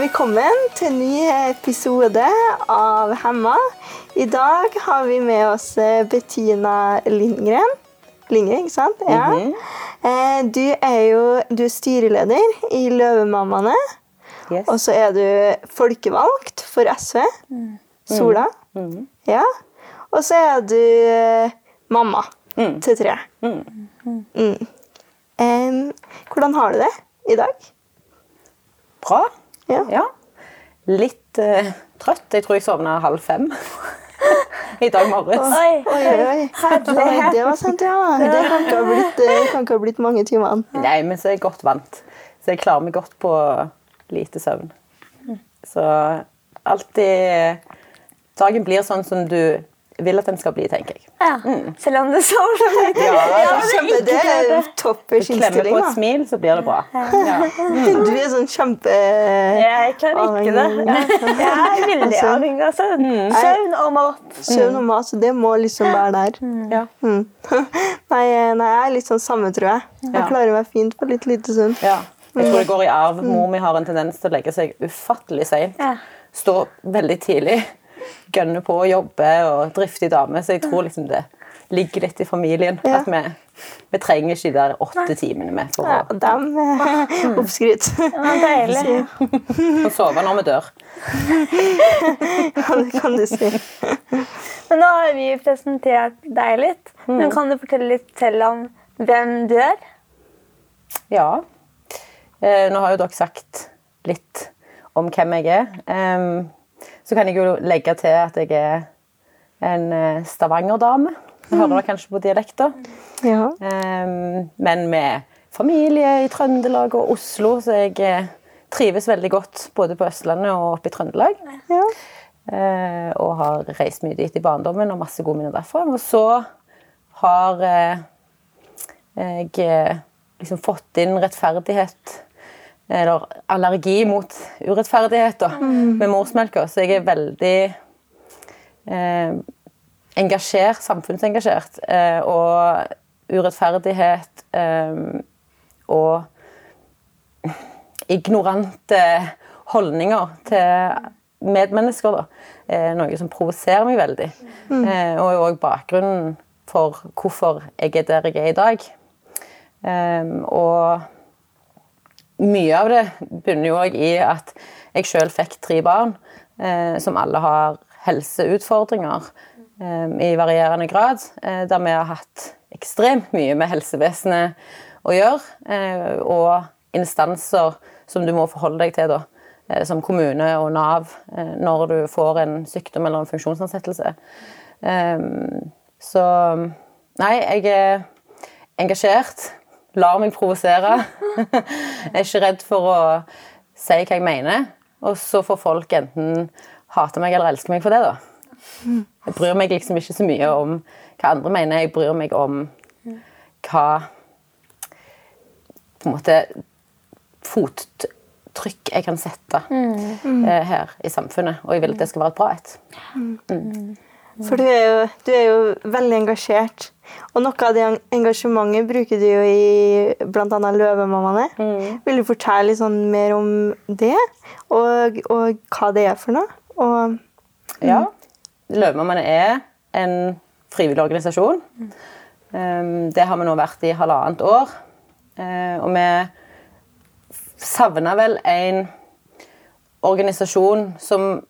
Velkommen til en ny episode av Hemma. I dag har vi med oss eh, Bettina Lindgren. Lindgren, ikke sant? Ja. Mm -hmm. Du er jo du er styreleder i Løvemammaene. Yes. Og så er du folkevalgt for SV. Sola. Mm. Ja. Og så er du eh, mamma Mm. til tre. Mm. Mm. Em, hvordan har du det i dag? Bra. Ja. Ja. Litt uh, trøtt. Jeg tror jeg sovna halv fem i dag morges. Oi, Oi, oi. Oi, Det var sant, ja. Det kan ikke ha blitt, kan ikke ha blitt mange timene. Nei, men så er jeg godt vant. Så jeg klarer meg godt på lite søvn. Så alltid Dagen blir sånn som du vil at den skal bli, tenker jeg. Ja. Selv om det sover så mye. Ja, Kjempe, det er toppers Klemmer på et smil, så blir det bra. Ja. Du er sånn kjempe... Jeg klarer ikke det. Jeg er veldig avhengig av søvn. Søvn og mat. Søvn og mat, så det må liksom være der. Ja. Mm. Nei, nei, jeg er litt sånn samme, tror jeg. Jeg Ja. klarer meg fint på litt lite søvn. Ja. Jeg tror det går i arv. Mor mi har en tendens til å legge seg ufattelig seint. Ja. Stå veldig tidlig. Gønne på å jobbe og driftig dame. Så jeg tror liksom det ligger litt i familien. Ja. At vi, vi trenger ikke de der åtte timene med for Ja, og dem eh, oppskryt. Ja, deilig. å, å sove når vi dør. Ja, det kan du si. Men nå har vi presentert deg litt. Men kan du fortelle litt selv om hvem du er? Ja. Eh, nå har jo dere sagt litt om hvem jeg er. Em, så kan jeg jo legge til at jeg er en stavangerdame. Stavanger-dame. Hører dere kanskje på dialekta. Ja. Men med familie i Trøndelag og Oslo, så jeg eh, trives veldig godt både på Østlandet og oppe i Trøndelag. ja. Eh, og har reist mye dit i barndommen og masse gode minner derfra. Og så har eh, jeg eh, liksom fått inn rettferdighet Eller allergi mot urettferdighet da, med morsmelka. Så jeg er veldig eh, engasjert, samfunnsengasjert. Eh, og urettferdighet eh, og ignorante holdninger til medmennesker, da. Er noe som provoserer meg veldig. Eh, og er òg bakgrunnen for hvorfor jeg er der jeg er i dag. Eh, og mye av det bunner jo òg i at jeg sjøl fikk tre barn eh, som alle har helseutfordringer eh, i varierende grad. Eh, der vi har hatt ekstremt mye med helsevesenet å gjøre. Eh, og instanser som du må forholde deg til, da, eh, som kommune og Nav, eh, når du får en sykdom eller en funksjonsnedsettelse. Så Nei, jeg er engasjert. Lar meg provosere. jeg er ikke redd for å si hva jeg mener. Og så får folk enten hate meg eller elske meg for det, da. Jeg bryr meg liksom ikke så mye om hva andre mener. Jeg bryr meg om hva på en måte fottrykk jeg kan sette mm. her i samfunnet. Og jeg vil at det skal være et bra et. For du er, jo, du er jo veldig engasjert. Og noe av det engasjementet bruker du jo i bl.a. Løvemammaene. Vil du fortelle litt sånn mer om det, og, og hva det er for noe? Og, Ja. Løvemammaene er en frivillig organisasjon. Mm. det har vi nå vært i halvannet år. Uh, og vi savna vel en organisasjon som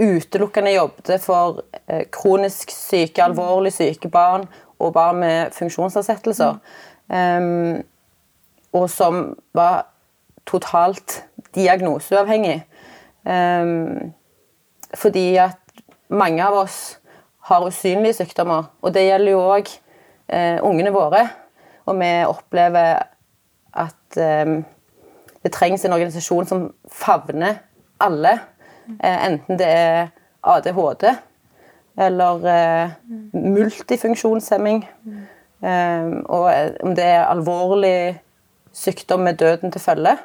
utelukkende jobbet for eh, kronisk syke, alvorlig syke barn og barn med funksjonsnedsettelser. Um, og som var totalt diagnoseuavhengig. Um, fordi at mange av oss har usynlige sykdommer, og det gjelder jo òg eh, ungene våre. Og vi opplever at eh, det trengs en organisasjon som favner alle. Eh, enten det er ADHD eller eh, multifunksjonshemming. Eh, og om det er alvorlig sykdom med døden til følge.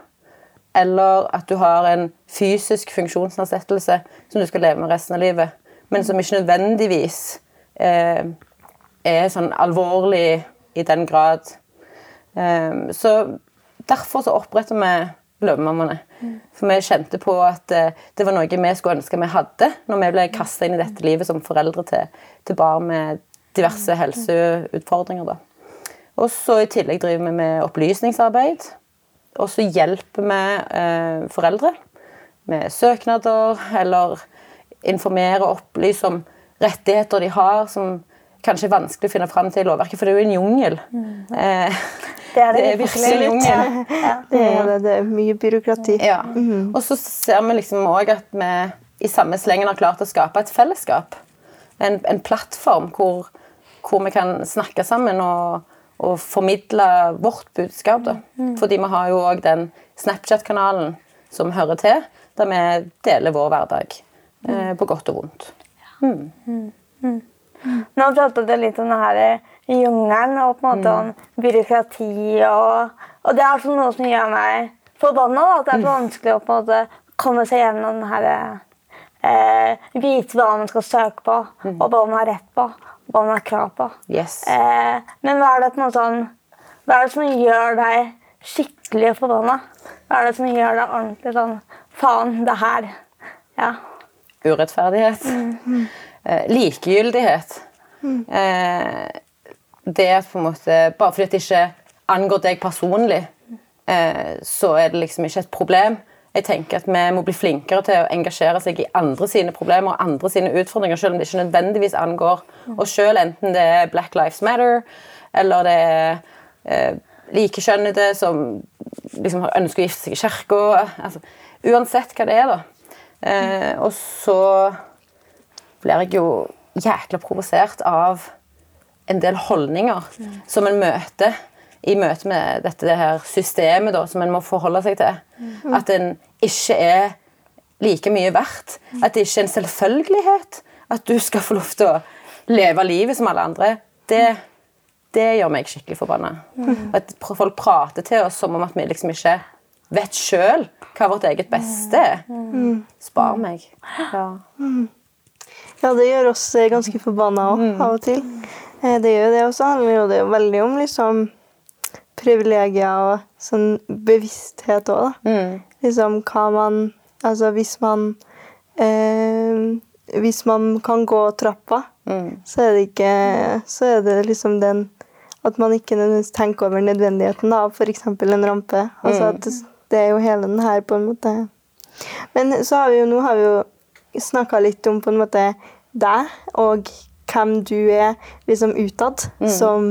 Eller at du har en fysisk funksjonsnedsettelse som du skal leve med resten av livet, men som ikke nødvendigvis er sånn alvorlig i den grad. Så derfor så oppretter vi Løvemammaene. For vi kjente på at eh, det var noe vi skulle ønske vi hadde når vi ble kasta inn i dette livet som foreldre til, til barn med diverse helseutfordringer. Da. Og så I tillegg driver vi med opplysningsarbeid. Og så hjelper vi eh, foreldre med søknader eller informere og opplyse om rettigheter de har som kanskje vanskelig å finne fram til i lovverket, for det er jo en jungel. Mm. Eh, det er, det, det er virkelig en jungel. Ja, det er det. Er mye byråkrati. Ja. Mm. Og så ser vi liksom òg at vi i samme slengen har klart å skape et fellesskap. En, en plattform hvor, hvor, vi kan snakke sammen og, og formidle vårt budskap. Da. Mm. Fordi vi har jo òg den Snapchat-kanalen som hører til, der vi deler vår hverdag. Eh, på godt og vondt. Mm. Mm. Mm. Nå pratet du litt om det her jungelen og på en måte om byråkrati. Og, og, det er sånn noe som gjør meg forbanna. At det er så vanskelig å på en måte komme seg gjennom den her eh, Vite hva man skal søke på, og hva man har rett på, og hva man har krav på. Yes. Eh, men hva er det på en måte sånn Hva er det som gjør deg skikkelig forbanna? Hva er det som gjør deg ordentlig sånn Faen, det her. Ja urettferdighet. Mm. Eh, likegyldighet. Mm. Eh, det at på en måte Bare fordi det ikke angår deg personlig, eh, så er det liksom ikke et problem. Jeg tenker at Vi må bli flinkere til å engasjere seg i andre sine problemer og andre sine utfordringer, selv om det ikke nødvendigvis angår oss sjøl, enten det er Black Lives Matter eller det er eh, likekjønnede som liksom ønsker å gifte seg i kirka. Altså, uansett hva det er, da Eh, og så blir jeg jo jækla provosert av en del holdninger mm. som en møter i møte med dette det her systemet da, som en må forholde seg til. Mm. At en ikke er like mye verdt. At det ikke er en selvfølgelighet at du skal få lov til å leve livet som alle andre. Det, det gjør meg skikkelig forbanna. Mm. At folk prater til oss som om at vi liksom ikke vet sjøl hva vårt eget beste er. Mm. Spar meg. Ja. Mm. ja, det gjør oss eh, ganske forbanna òg, mm. av og til. Eh, det gjør det også. handler jo det veldig om liksom privilegier og sånn bevissthet òg, da. Mm. Liksom hva man Altså hvis man eh, Hvis man kan gå trappa, mm. så er det ikke Så er det liksom den at man ikke tenker over nødvendigheten av f.eks. en rampe. Altså at det er jo hele den her, på en måte. Men så har vi jo nå har vi jo snakka litt om på en måte deg og hvem du er liksom utad. Mm. Som,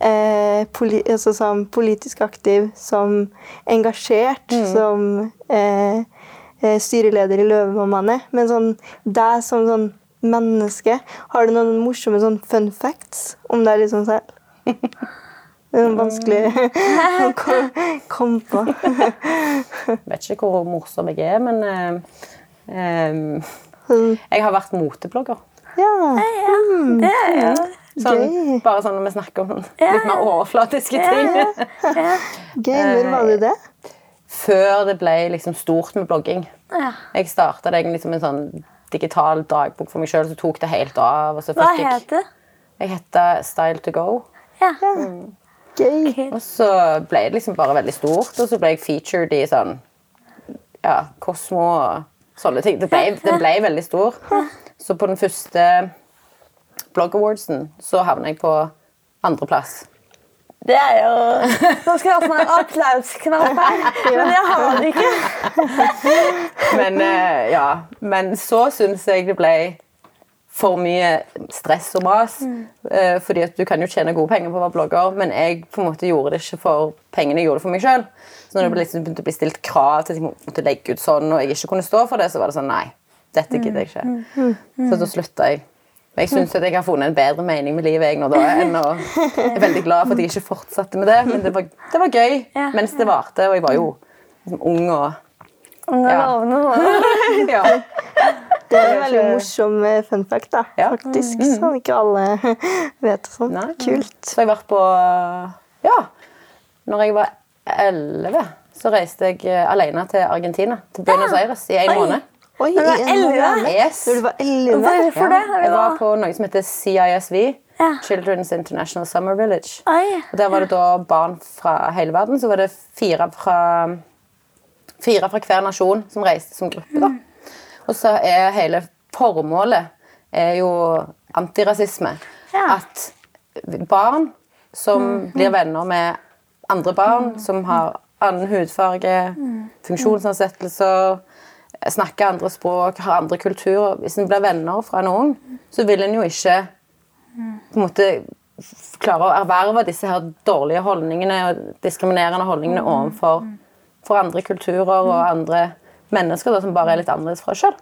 eh, poli altså, som politisk aktiv, som engasjert, mm. som eh, eh styreleder i Løvemammaene. Men sånn deg som sånn menneske, har du noen morsomme sånn fun facts om deg liksom selv? Det er vanskelig å komme på. Jeg vet ikke hvor morsom jeg er, men uh, Jeg har vært moteblogger. Ja. ja, mm. det er ja. Sånn, bare sånn når vi snakker om litt mer overflatiske ting. Gøy. Når var det det? Før det ble liksom stort med blogging. Jeg starta det egentlig som en sånn digital dagbok for meg sjøl, så tok det helt av. Hva het det? Jeg heter Style to go. Ja. Mm. Gøy. Og så ble det liksom bare veldig stort, og så ble jeg featured i sånn ja, Kosmo og sånne ting. Det ble, den ble veldig stor. Så på den første Blog Awardsen så havna jeg på andreplass. Det er jo Nå skal jeg ha sånn applausknapp her, men jeg har det ikke. men uh, ja. Men så syns jeg det ble for mye stress og mas. Eh, fordi at du kan jo tjene gode penger på å være blogger, men jeg på en måte gjorde det ikke for pengene, jeg gjorde det for meg sjøl. Så når det ble liksom begynte å bli stilt krav til at jeg måtte legge ut sånn, og jeg ikke kunne stå for det, så var det sånn Nei, dette gidder jeg ikke. Så da slutta jeg. Men jeg syns jeg har funnet en bedre mening med livet jeg nå da, enn å Jeg er veldig glad for at jeg ikke fortsatte med det, men det var, det var gøy Ja. mens det varte, og jeg var jo liksom ung og Ung og lovende ja. Det er en veldig morsom eh, fun fact, da. Ja. Faktisk. Som ikke alle vet og sånn. Nei. Kult. Så har jeg vært på Ja. Når jeg var elleve, så reiste jeg eh, alene til Argentina. Til Buenos Aires i en Oi. måned. Oi, du var elleve? Yes. Når du var elleve? Hvorfor det? Ja, jeg var på noe som heter CISV. Ja. Children's International Summer Village. Oi. Og Der var det da barn fra hele verden. Så var det fire fra, fire fra hver nasjon som reiste som gruppe. da. Og så er hele formålet er jo antirasisme. Ja. At barn som blir venner med andre barn som har annen hudfarge, funksjonsnedsettelser, snakker andre språk, har andre kulturer Hvis en blir venner fra en ung, så vil en jo ikke på en måte klare å erverve disse her dårlige holdningene og diskriminerende holdningene overfor for andre kulturer og andre mennesker da, som bare er litt annerledes fra oss sjøl.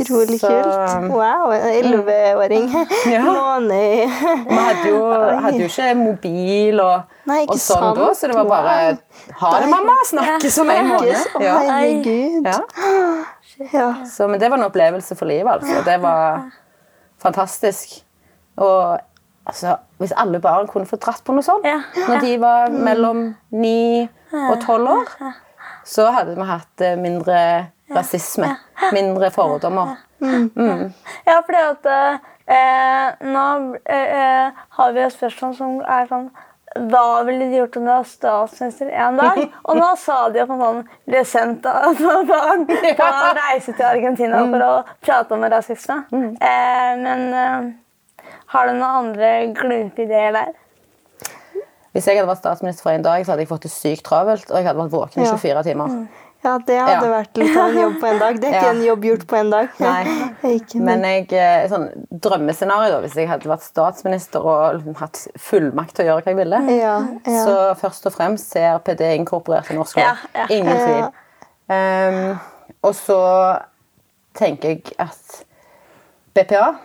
Utrolig Så- kult. Wow, en elleveåring. Ja. Låne i Vi hadde jo, hadde jo ikke mobil og, Nei, ikke og sånn sant. da, så det var bare Ha det, mamma! Snakkes om en måned. Ja. herregud. Ja. Ja. Så, men det var en opplevelse for livet, altså. Det var fantastisk. Og altså, hvis alle barn kunne få dratt på noe sånt Ja. når de var mellom ni og tolv år, så hadde vi hatt eh, mindre rasisme. Mindre fordommer. Ja, fordi at eh, nå eh, eh, har vi et spørsmål som er sånn Hva ville de gjort om det var statsminister en dag? Og nå sa de at man ble sendt av barn på å reise til Argentina for å prate om rasisme. Eh, men eh, har du noen andre glupe ideer der? Hvis jeg hadde vært statsminister for en dag, så hadde jeg fått det sykt travelt. Og jeg hadde vært våken i 24 timer. Ja, det hadde Ja. vært litt av en jobb på en dag. Det er ikke Ja. en jobb gjort på en dag. Nei. Men jeg, eh, sånn drømmescenario, da, hvis jeg hadde vært statsminister og liksom hatt fullmakt til å gjøre hva jeg ville, ja, ja. så først og fremst CRPD inkorporert i norsk lov. Ja, ja. Ingen tvil. Um, og så tenker jeg at BPA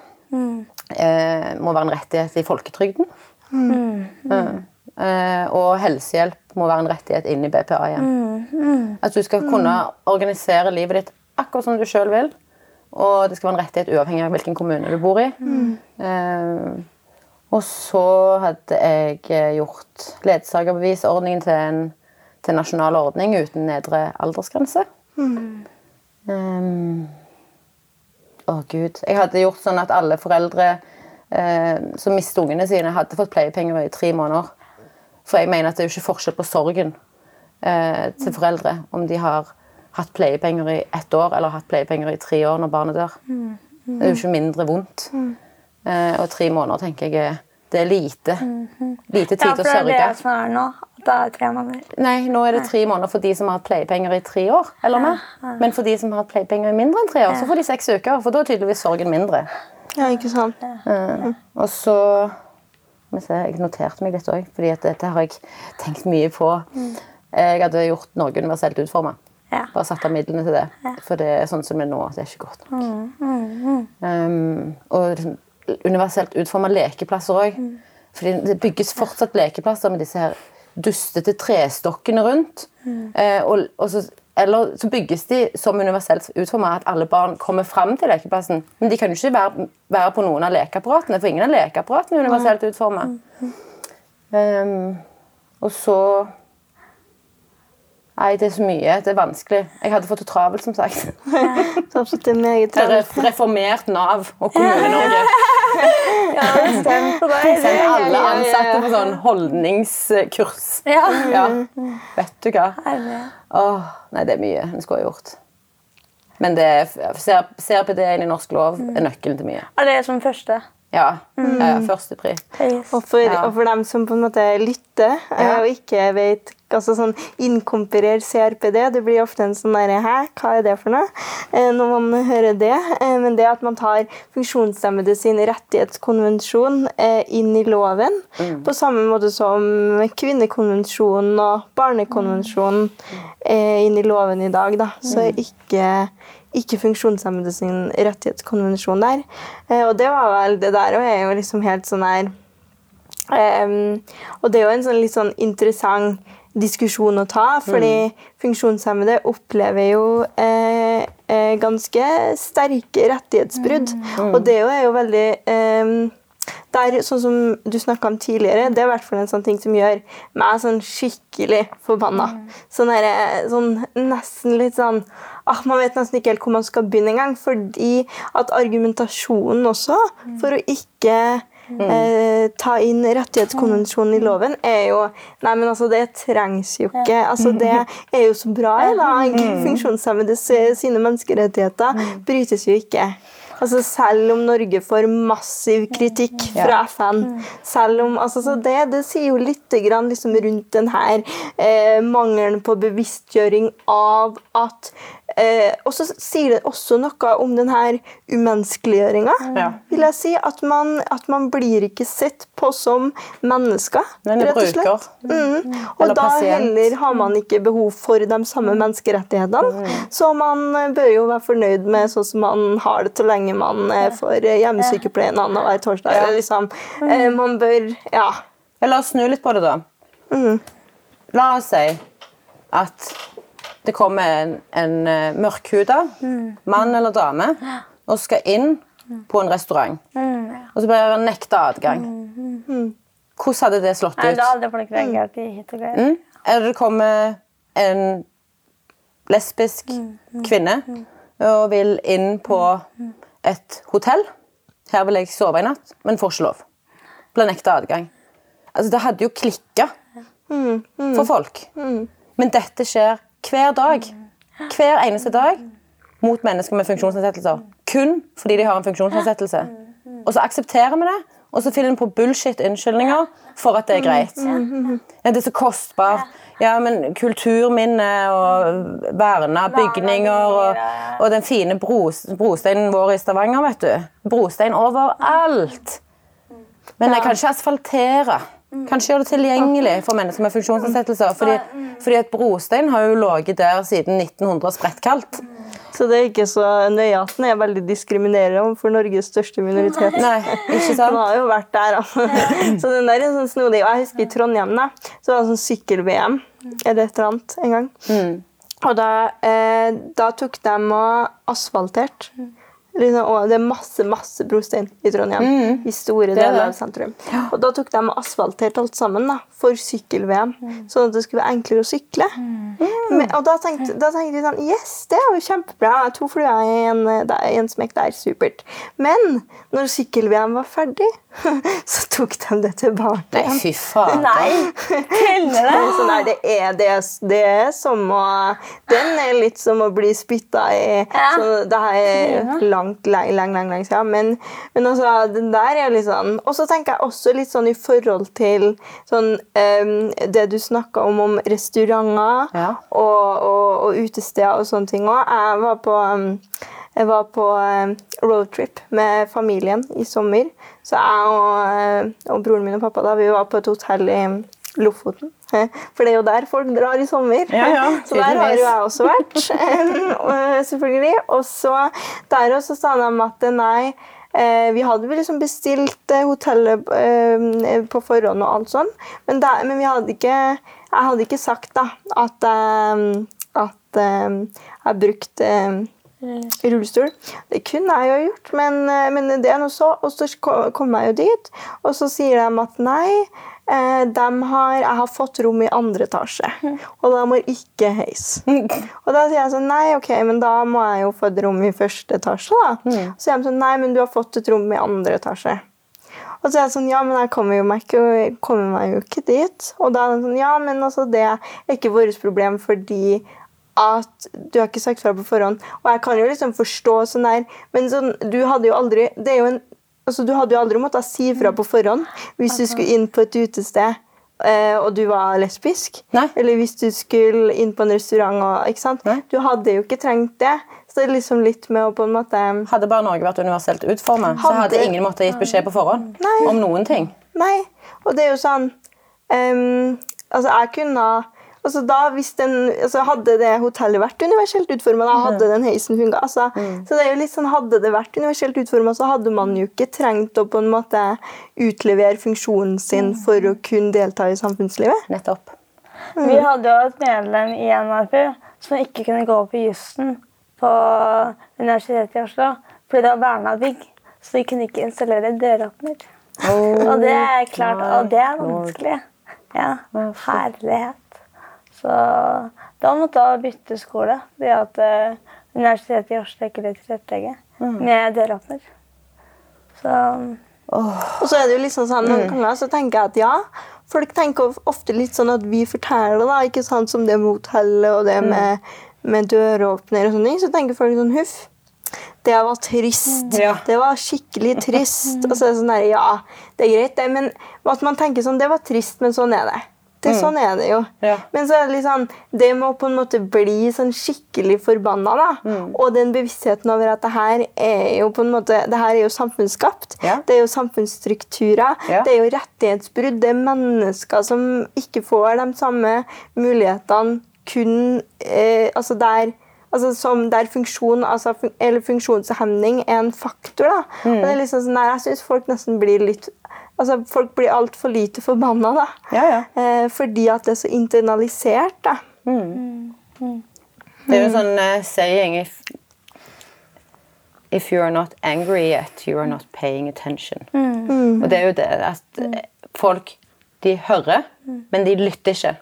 eh, må være en rettighet i folketrygden. Mm. eh, og helsehjelp må være en rettighet inn i BPA igjen. At du skal kunne organisere livet ditt akkurat som du sjøl vil. Og det skal være en rettighet uavhengig av hvilken kommune du bor i. Eh, og så hadde jeg eh, gjort ledsagerbevisordningen til en til nasjonal ordning uten nedre aldersgrense. Um, å, gud. Jeg hadde gjort sånn at alle foreldre eh, som mistet ungene sine, hadde fått pleiepenger i tre måneder. For jeg mener at det er jo ikke forskjell på sorgen eh, til foreldre om de har hatt pleiepenger i ett år eller hatt pleiepenger i tre år når barnet dør. Det er jo ikke mindre vondt. Eh, og tre måneder tenker jeg det er lite. Lite tid Ja, til for å det er det som er nå. Det er tre måneder. Nei, nå er det tre måneder for de som har hatt pleiepenger i tre år. eller mer. Men for de som har hatt pleiepenger i mindre enn tre år, så får de seks uker. For da er tydeligvis sorgen mindre. ja, ikke sant. Eh, og så må jeg, jeg noterte meg litt òg, fordi dette har jeg tenkt mye på. Jeg hadde gjort noe universelt utforma. Ja. Bare satt av midlene til det. For det er sånn som det er nå. Det er ikke godt nok. Um, og liksom, universelt utforma lekeplasser òg. Fordi det bygges fortsatt lekeplasser med disse her dustete trestokkene rundt. Eh, og, og så, eller så bygges de som universelt utforma at alle barn kommer fram til lekeplassen. Men de kan jo ikke være, være på noen av lekeapparatene, for ingen av lekeapparatene er universelt utforma. Um, og så Nei, det er så mye. Det er vanskelig. Jeg hadde fått det travelt, som sagt. Så det er reformert Nav og Kommune-Norge. Ja, det stemmer på deg. Sendt alle ja, ja. ansatte på sånn holdningskurs. Ja. Ja, vet du hva? Åh, nei, det er mye en skulle ha gjort. Men det er, ser- CRPD-en i norsk lov er nøkkelen til mye. Er det som første? Ja, Mm. ja førstepri. Og for, Ja. og for dem som på en måte lytter eh, Ja. og ikke vet Altså sånn inkomperer CRPD. Det blir ofte en sånn derre Hæ, hva er det for noe? Eh, når man hører det. Eh, men det at man tar funksjonshemmede sin rettighetskonvensjon eh, inn i loven, på samme måte som kvinnekonvensjonen og barnekonvensjonen inn i loven i dag, da. Så ikke ikke funksjonshemmede sin rettighetskonvensjon der. Eh, og det var vel det der og er jo liksom helt sånn her Ehm, og det er jo en sånn litt sånn interessant diskusjon å ta, fordi funksjonshemmede opplever jo eh, eh, ganske sterke rettighetsbrudd. Og det er jo- veldig eh, der, sånn som du snakka om tidligere, det er i hvert fall en sånn ting som gjør meg sånn skikkelig forbanna. Sånn, der, sånn nesten litt sånn ah, Man vet nesten ikke helt hvor man skal begynne engang. Fordi at argumentasjonen også for å ikke eh, ta inn rettighetskonvensjonen i loven, er jo Nei, men altså, det trengs jo ikke. Altså, det er jo så bra i dag. Funksjonshemmedes sine menneskerettigheter brytes jo ikke. Altså Selv om Norge får massiv kritikk fra FN. Selv om, altså så det, det sier jo litt grann liksom rundt den her eh, mangelen på bevisstgjøring av at eh, Og så sier det også noe om denne umenneskeliggjøringa. Ja. Vil jeg si. At man, at man blir ikke sett på som mennesker, Men rett og slett. bruker. Mm. Og Eller da pasient. heller har man ikke behov for de samme menneskerettighetene. Så man eh, bør jo være fornøyd med sånn som man har det så lenge man eh, får eh, hjemmesykepleien annenhver torsdag. Ja. Eller Liksom. Eh, Man bør Ja. Ja, la oss snu litt på det, da. Mm. La oss si at det kommer en, en mørkhuda mørkhuda mann eller dame og skal inn på en restaurant. Og så blir han nekta adgang. Hvordan hadde det slått Nei, ut? da hadde folk reagert i hit og greier. Mm? Eller det kommer en lesbisk kvinne og vil inn på et hotell. Her vil jeg sove i natt, men får ikke lov. Blir nekta adgang. Altså, det hadde jo klikka for folk. Men dette skjer hver dag. Hver eneste dag mot mennesker med funksjonsnedsettelser. Kun fordi de har en funksjonsnedsettelse. Og så aksepterer vi det, og så finner vi på bullshit-unnskyldninger for at det er greit. Ja, det er så kostbart. Ja, men kulturminne og verna bygninger og, og den fine bros, brosteinen vår i Stavanger, vet du. Brostein overalt. Men jeg kan ikke asfaltere. Kanskje gjøre det tilgjengelig for mennesker med funksjonsnedsettelser. Fordi, fordi et brostein har jo ligget der siden 1900 sprettkaldt. Så det er ikke så nøye at den er veldig diskriminerende overfor Norges største minoritet. Nei, ikke Den sant? har jo vært der, altså. Så den der er sånn snodig. Og jeg husker i Trondheim, da, så var det sånn sykkel-VM eller et eller annet en gang. Og da, eh, da tok de og asfalterte. Liksom, og det er masse masse brostein i Trondheim. I store er deler av sentrum. Og da tok de og asfalterte alt sammen da, for sykkel-VM. Sånn at det skulle være enklere å sykle. Men, og da tenkte, da tenkte vi sånn Yes, det er jo kjempebra. To fluer i en, en smekk der. Supert. Men når sykkel-VM var ferdig, så tok de det tilbake. Nei, fy faen. Nei! Kødder Det Så sånn det, er, det, er, det er som å Den er litt som å bli spytta i. Ja. Så det er langt, lenge, lenge, lenge siden. Men, men altså, den der er litt sånn Og så tenker jeg også litt sånn i forhold til sånn, um, det du snakka om om restauranter Ja. og, og, og utesteder og sånne ting òg. Jeg var på em, jeg var på em, roadtrip med familien i sommer. Så jeg og, eh, og broren min og pappa da, vi var på et hotell i Lofoten. For det er jo der folk drar i sommer. Ja, ja, så der har jo jeg også vært. selvfølgelig. Og så der også sa de at nei, eh, vi hadde vel liksom bestilt eh, hotellet eh, på forhånd og alt sånn, men, der, men vi hadde ikke jeg hadde ikke sagt da at, eh, at eh, jeg brukte eh, rullestol. Det kunne jeg jo gjort, men, eh, men det er noe så. Og så kommer kom jeg jo dit, og så sier de at nei, eh, de har, jeg har fått rom i andre etasje, og da må ikke heis. Og da sier jeg sånn, nei, ok, men da må jeg jo få et rom i første etasje da. Så sier de sånn, nei, men du har fått et rom i andre etasje. Og så er jeg sånn, ja, men jeg kommer, jo meg, ikke, kommer meg jo ikke dit. Og da er de sånn, ja, men altså, det er ikke vårt problem fordi at du har ikke sagt fra på forhånd. Og jeg kan jo liksom forstå sånn der, men sånn, du hadde jo aldri det er jo en, altså, Du hadde jo aldri måttet si fra på forhånd hvis du skulle inn på et utested eh, og du var lesbisk, Nei. eller hvis du skulle inn på en restaurant og, ikke sant? Nei. Du hadde jo ikke trengt det. Så det er liksom litt med å på en måte Hadde bare Norge vært universelt utformet, så hadde Hadde- ingen måttet gitt beskjed på forhånd Nei. om noen ting. Nei. Og det er jo sånn um, Altså, jeg kunne altså da, hvis den, altså Hadde det hotellet vært universelt utforma, da hadde den heisen funka. Altså, Så det er jo litt sånn, hadde det vært universelt utforma, så hadde man jo ikke trengt å på en måte utlevere funksjonen sin for å kunne delta i samfunnslivet. Nettopp. Vi hadde jo et medlem i NRP som ikke kunne gå på jussen på Universitetet i Oslo fordi det var verna bygg. Så de kunne ikke installere døråpner. Og det er klart, og det er vanskelig. Ja, herlighet. Så da måtte jeg bytte skole fordi at eh, Universitetet i Oslo ikke vil tilrettelegge med døråpner. Så Og så er det jo liksom sånn, Noen ganger så tenker jeg at ja, folk tenker ofte litt sånn at vi forteller, da, ikke sant, som det med hotellet og det med, med døråpner og sånne ting, så tenker folk sånn huff. Det var trist. Ja. Det var skikkelig trist. Og så er det sånn der, ja, det er greit, det, men at man tenker sånn Det var trist, men sånn er det. Det Sånn er det jo. Ja. Men så er det sånn, det med å på en måte bli sånn skikkelig forbanna, da, og den bevisstheten over at det her er jo på en måte, det her er jo samfunnsskapt. Ja. Det er jo samfunnsstrukturer. Ja. Det er jo rettighetsbrudd. Det er mennesker som ikke får de samme mulighetene kun eh, altså der altså som der funksjon, altså, fun eller funksjonshemning er en faktor. da. Og det er liksom sånn der, Jeg syns folk nesten blir litt altså Folk blir altfor lite forbanna. da. Ja, ja. Eh, fordi at det er så internalisert. da. Det er jo en sånn uh, saying if, if you are not angry yet, you are not paying attention. Og det er jo det at eh, folk de hører, men de lytter ikke.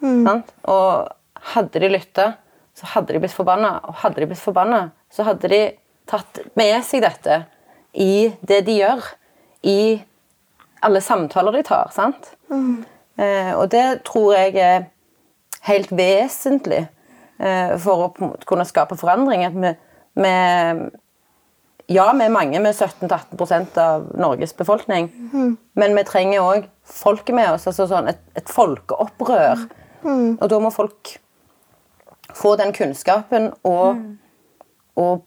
Sant? Og hadde de lytta, så hadde de blitt forbanna. Og hadde de blitt forbanna, så hadde de tatt med seg dette i det de gjør. I alle samtaler de tar. sant? Eh, og det tror jeg er helt vesentlig eh, for å kunne skape forandring. At vi, vi Ja, vi er mange, vi er 17-18% av Norges befolkning. Men vi trenger òg folket med oss. altså sånn et, et folkeopprør. Og da må folk få den kunnskapen og, og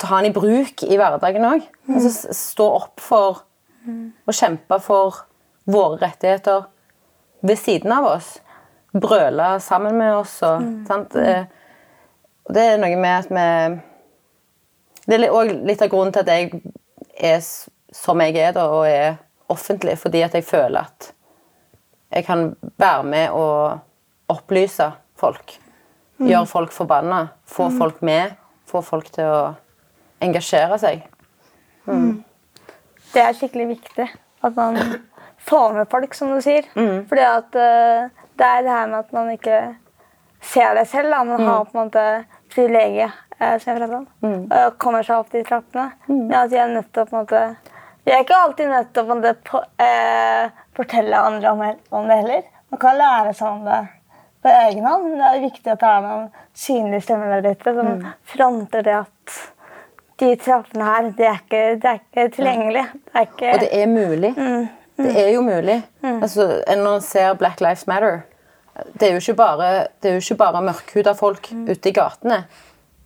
ta den i bruk i hverdagen òg. Altså, stå opp for og kjempe for våre rettigheter ved siden av oss. Brøle sammen med oss. Og, sant? Eh, det er noe med at vi Det er òg litt av grunnen til at jeg er som jeg er da, og er offentlig, fordi at jeg føler at jeg kan være med og opplyse folk. Gjøre folk forbanna. Få folk med. Få folk til å engasjere seg. Det er skikkelig viktig at man får med folk, som du sier. Fordi at eh, det er det her med at man ikke ser det selv. Da. Man har på en måte privilegiet, som jeg pratet om, og kommer seg opp de trappene. Men at vi er nødt til å på en måte Vi er ikke alltid nødt til å på en måte på, eh, fortelle andre om, om det heller. Man kan lære seg om det på egen hånd, men det er viktig at det er noen synlige stemmer der ute som fronter det at de trappene her, det er ikke, det er ikke tilgjengelig. Det er ikke Og det er mulig. Det er jo mulig. Altså, når en ser Black Lives Matter Det er jo ikke bare, det er jo mørkhuda folk ute i gatene.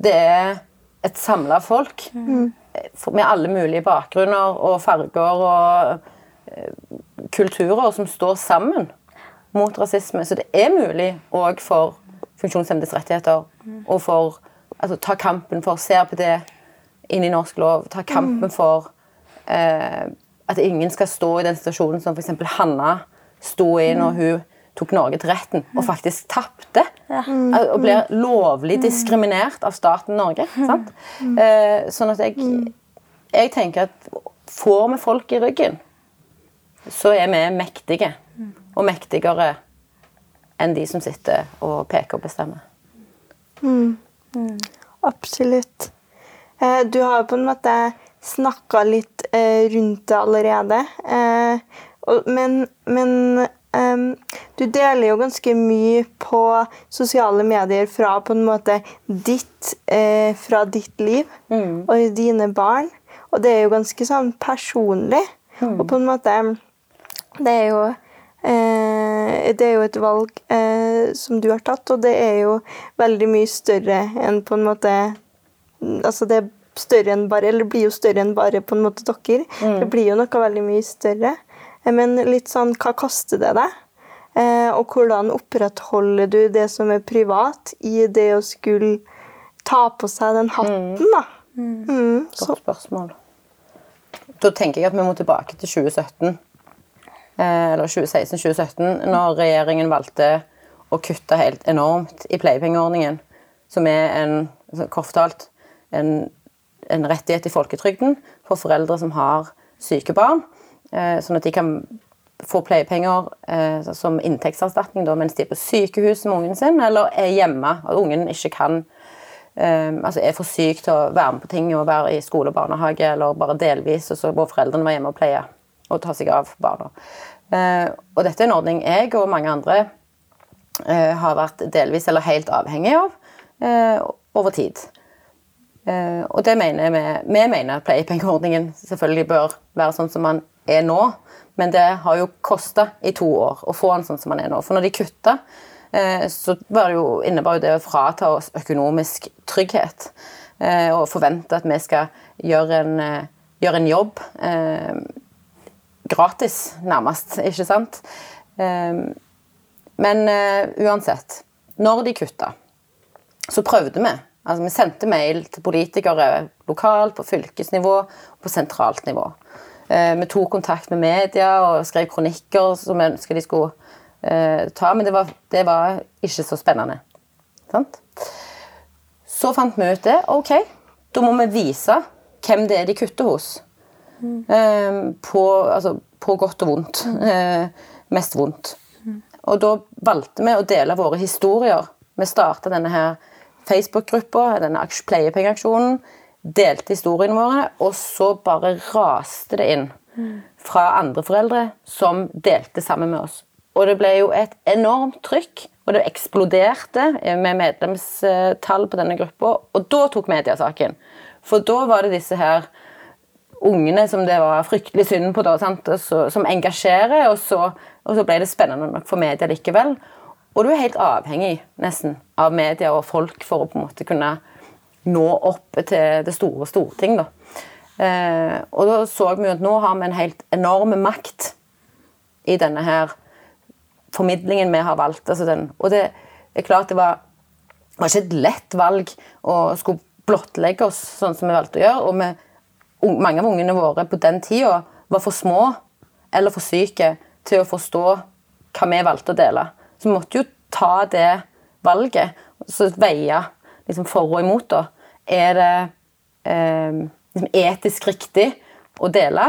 Det er et samla folk med alle mulige bakgrunner og farger og eh, kulturer som står sammen mot rasisme. Så det er mulig òg for funksjonshemmedes rettigheter og for altså, ta kampen for CRPD inn i norsk lov. Ta kampen for eh, at ingen skal stå i den situasjonen som f.eks. Hanna sto i når hun tok Norge til retten og faktisk tapte. Ja. Og blir lovlig diskriminert av staten Norge. Sant? Eh, sånn at jeg, jeg tenker at får vi folk i ryggen, så er vi mektige. Og mektigere enn de som sitter og peker og bestemmer. Absolutt. Eh, Du har jo på en måte snakka litt eh, rundt det allerede. Eh, men men em, du deler jo ganske mye på sosiale medier fra på en måte ditt, eh, fra ditt liv og dine barn. Og det er jo ganske sånn personlig. Og på en måte Det er jo Eh, det er jo et valg eh, som du har tatt, og det er jo veldig mye større enn på en måte Altså det bare Eller det blir jo større enn bare på en måte dere. Det blir jo noe veldig mye større. Eh, Men litt sånn Hva koster det deg? Eh, og hvordan opprettholder du det som er privat, i det å skulle ta på seg den hatten, da? Mm, Mm. Godt spørsmål. Da tenker jeg at vi må tilbake til 2017. Eh, eller 2016-2017, når regjeringen valgte å kutte helt enormt i pleiepengeordningen, som er en, altså, kort fortalt, en, en rettighet i folketrygden for foreldre som har syke barn, eh, sånn at de kan få pleiepenger eh, som inntektserstatning da, mens de er på sykehus med ungen sin, eller er hjemme, og ungen ikke kan Um, altså er for syk til å være med på ting og være i skole og barnehage, eller bare delvis, og så må foreldrene være hjemme og pleie og ta seg av barna. Uh, og dette er en ordning jeg og mange andre uh, har vært delvis eller helt avhengig av uh, over tid. Uh, og det mener vi, vi mener at pleiepengeordningen selvfølgelig bør være sånn som man er nå, men det har jo kosta i to år å få den sånn som man er nå. For når de kutta Eh, så var det jo, innebar jo det å frata oss økonomisk trygghet. eh, Og forvente at vi skal gjøre en, eh, gjøre en jobb eh, gratis, nærmest. Ikke sant? Eh, Men eh, uansett. Når de kutta, så prøvde vi. Altså, vi sendte mail til politikere lokalt, på fylkesnivå og på sentralt nivå. Eh, Vi tok kontakt med media og skrev kronikker som vi ønsket de skulle eh, ta, men det var, det var ikke så spennende. Sant? Så fant vi ut det. Ok, da må vi vise hvem det er de kutter hos. Eh, på, altså, på godt og vondt. Eh, mest vondt. Og da valgte vi å dele våre historier. Vi starta denne her Facebook-gruppa, denne aks- pleiepengeaksjonen. Delte historiene våre, og så bare raste det inn fra andre foreldre som delte sammen med oss. Og det ble jo et enormt trykk, og det eksploderte med medlemstall på denne gruppa. Og da tok media saken. For da var det disse her ungene som det var fryktelig synd på, da, som engasjerer, og så, og så ble det spennende nok for media likevel. Og du er helt avhengig nesten av media og folk for å på en måte kunne nå opp til det store storting. da. Eh, og da så vi jo at nå har vi en helt enorm makt i denne her formidlingen vi har valgt. Altså den, og det er klart det var, var ikke et lett valg å skulle blottlegge oss sånn som vi valgte å gjøre. og vi, mange av ungene våre på den tida var for små eller for syke til å forstå hva vi valgte å dele. Så vi måtte jo ta det valget, så veie liksom for og imot. da. Er det eh, liksom etisk riktig å dele?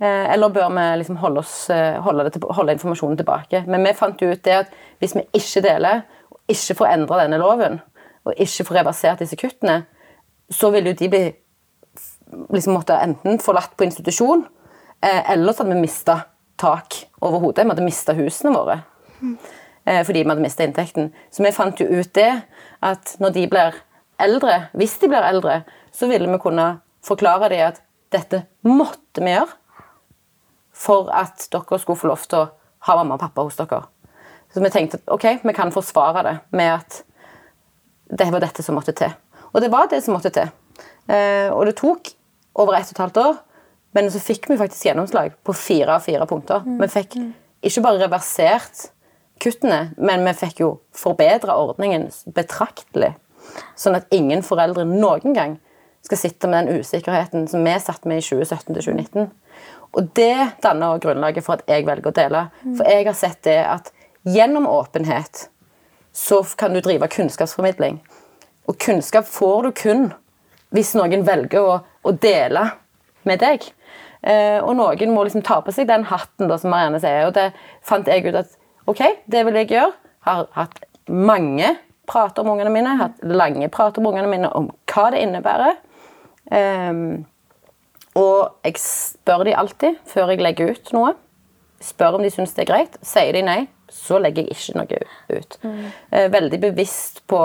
Eh, eller bør vi liksom holde, oss, eh, holde, til- holde informasjonen tilbake? Men vi fant ut det at hvis vi ikke deler, og ikke får endra denne loven, og ikke får reversert disse kuttene, så vil jo de bli liksom måtte enten forlatt på institusjon, eh, eller så hadde vi mista tak over hodet. Vi hadde mista husene våre eh, fordi vi hadde mista inntekten. Så vi fant jo ut det at når de blir eldre, hvis de blir eldre, så ville vi kunne forklare dem at dette måtte vi gjøre for at dere skulle få lov til å ha mamma og pappa hos dere. Så vi tenkte at ok, vi kan forsvare det med at det var dette som måtte til. Og det var det som måtte til. Eh, og det tok over ett og et halvt år, men så fikk vi faktisk gjennomslag på fire av fire punkter. Vi fikk ikke bare reversert kuttene, men vi fikk jo forbedra ordningen betraktelig. Sånn at ingen foreldre noen gang skal sitte med den usikkerheten som vi satt med i 2017 til 2019. Og det danner grunnlaget for at jeg velger å dele. For jeg har sett det at gjennom åpenhet så kan du drive kunnskapsformidling. Og kunnskap får du kun hvis noen velger å, å dele med deg. Eh, og noen må liksom ta på seg den hatten, da, som Marianne sier. Og det fant jeg ut at ok, det vil jeg gjøre. Har hatt mange prater om ungene mine, hatt lange prater om ungene mine om hva det innebærer. Um, og jeg spør de alltid før jeg legger ut noe. Spør om de syns det er greit. Sier de nei, så legger jeg ikke noe ut. Mm. Veldig bevisst på,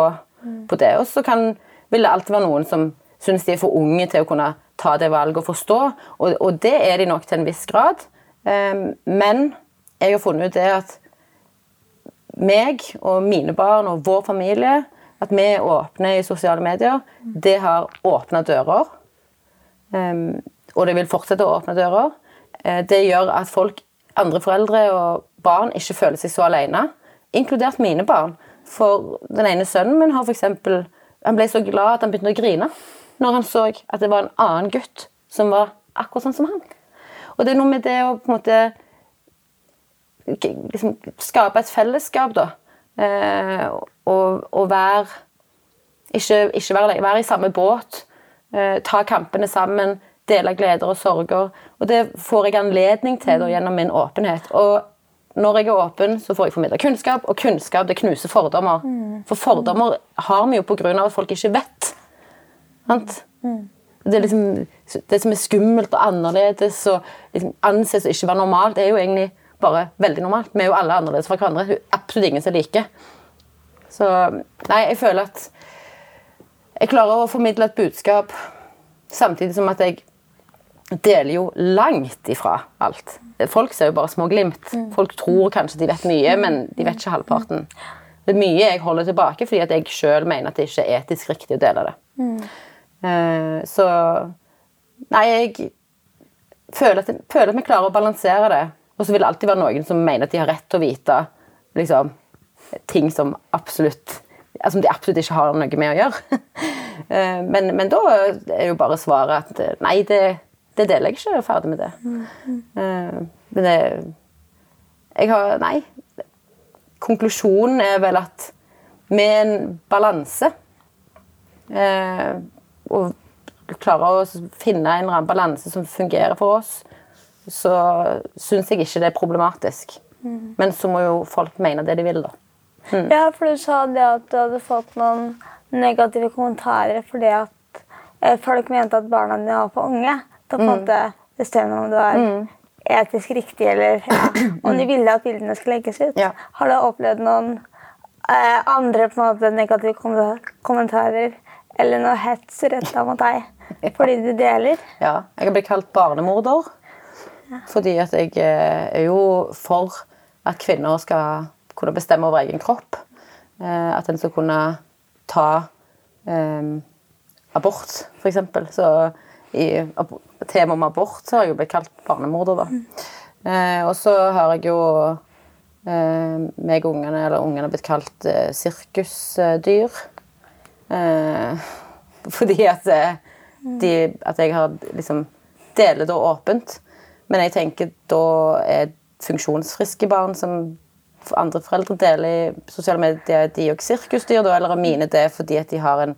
på det. Og så vil det alltid være noen som syns de er for unge til å kunne ta det valget og forstå, og, og det er de nok til en viss grad. Um, Men jeg har funnet ut, det at meg og mine barn og vår familie, at vi er åpne i sosiale medier, det har åpna dører. Um, og det vil fortsette å åpne dører. Uh, det gjør at folk, andre foreldre og barn ikke føler seg så alene, inkludert mine barn. For den ene sønnen min har for eksempel, han ble så glad at han begynte å grine når han så at det var en annen gutt som var akkurat sånn som han. Og det er noe med det å på en måte liksom, skape et fellesskap, da. Eh, og, og være Ikke, ikke være, være, i samme båt. Eh, ta kampene sammen. Dele gleder og sorger. Og det får jeg anledning til da, gjennom min åpenhet. Og når jeg er åpen, så får jeg formidla kunnskap, og kunnskap det knuser fordommer. Mm. For fordommer har vi jo pga. at folk ikke vet. Sant? Mm. Det, liksom, det, som er skummelt og annerledes og liksom anses å ikke være normalt, det er jo egentlig bare veldig normalt. Vi er jo alle annerledes fra hverandre. Absolutt ingen som er like. Så nei, jeg føler at jeg klarer å formidle et budskap samtidig som at jeg deler jo langt ifra alt. Folk ser jo bare små glimt. Folk tror kanskje de vet mye, men de vet ikke halvparten. Det er mye jeg holder tilbake fordi at jeg sjøl mener at det ikke er etisk riktig å dele det. Mm. Så Nei, jeg føler at, jeg føler at vi klarer å balansere det. Og så vil det alltid være noen som mener at de har rett til å vite liksom, ting som absolutt altså, de absolutt ikke har noe med å gjøre. Eh, men, men, da er jo bare svaret at eh, nei, det, det deler jeg ikke. Jeg er ferdig med det. Mm. Men det Jeg har Nei. Konklusjonen er vel at med en balanse og klarer å finne en balanse som fungerer for oss, så syns jeg ikke det er problematisk. Mm. Men så må jo folk mene det de vil, da. Mm. Ja, for du sa det at du hadde fått noen negative kommentarer fordi at eh, folk mente at barna dine var for unge Da på en mm. måte bestemme om du er mm. etisk riktig eller ja, om de ville at bildene skulle legges ut. Ja. Har du opplevd noen eh, andre på en måte negative kommentarer eller noe hets retta mot deg fordi du deler? Ja. Jeg har blitt kalt barnemorder. Fordi at jeg eh, er jo for at kvinner skal kunne bestemme over egen kropp. Eh, at en skal kunne ta um, abort, f.eks. Så i temaet om abort så har jeg jo blitt kalt barnemorder, da. Mm. Eh, og så har jeg jo eh, meg og ungene, eller ungene, blitt kalt eh, sirkusdyr. Eh, fordi at, de, at jeg har liksom deler det åpent. Men jeg tenker da er funksjonsfriske barn som andre foreldre deler i sosiale medier, de òg sirkusdyr, da, eller er mine det fordi at de har en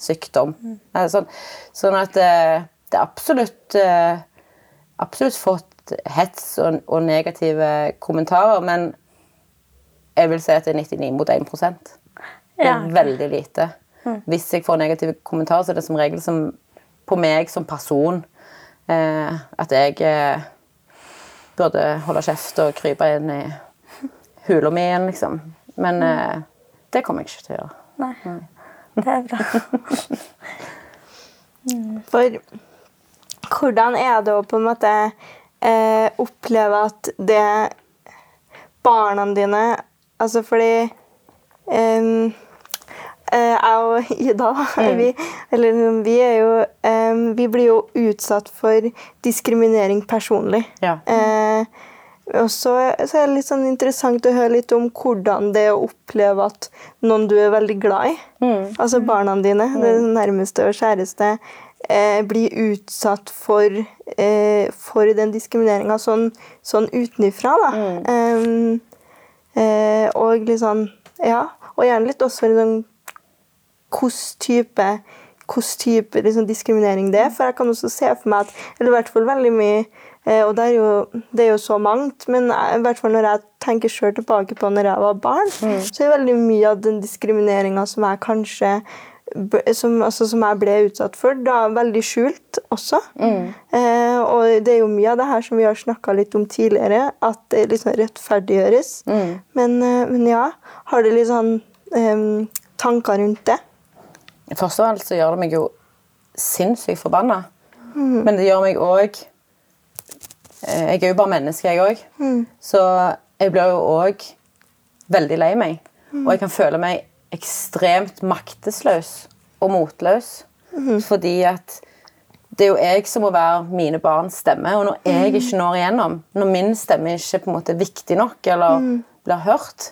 sykdom? Mm. Sånn, sånn, at eh, det er absolutt eh, absolutt fått hets og, og, negative kommentarer, men jeg vil si at det er 99 mot 1 Det er veldig lite. Mm. Hvis jeg får negative kommentarer, så er det som regel som, på meg som person eh, at jeg eh, burde holde kjeft og krype inn i hula mi igjen, liksom. Men eh, det kommer jeg ikke til å gjøre. Nei. Nei. Det er bra. For hvordan er det å på en måte eh, oppleve at det barna dine Altså fordi Eh, jeg og Ida, mm. vi, eller, vi, er jo Vi blir jo utsatt for diskriminering personlig. Ja. Uh, og så, så, er det litt sånn interessant å høre litt om hvordan det er å oppleve at noen du er veldig glad i, mm. altså barna dine, mm. det nærmeste og kjæreste, eh, blir utsatt for, eh, for den diskrimineringa sånn, sånn utenifra. Da. Um, eh, og litt sånn Ja, og gjerne litt også sånn hvilken type, type liksom, diskriminering det er. For jeg kan også se for meg at Eller i hvert fall veldig mye eh, Og det er, jo, det er jo så mangt, men i hvert fall når jeg tenker selv tilbake på når jeg var barn, mm. så er veldig mye av den diskrimineringa som jeg kanskje som, altså, som, jeg ble utsatt for, da veldig skjult også. Mm. Eh, og det er jo mye av det her som vi har snakka litt om tidligere, at det liksom rettferdiggjøres. Mm. Men, eh, men, ja, har du litt sånn eh, tanker rundt det? Først og fremst så gjør det meg jo sinnssykt forbanna. Mm. Men det gjør meg òg eh, Jeg er jo bare menneske, jeg òg. Så jeg blir jo òg veldig lei meg. Og jeg kan føle meg ekstremt maktesløs og motløs. Fordi at det er jo jeg som må være mine barns stemme. Og når jeg ikke når igjennom, når min stemme ikke på en måte er viktig nok eller blir hørt,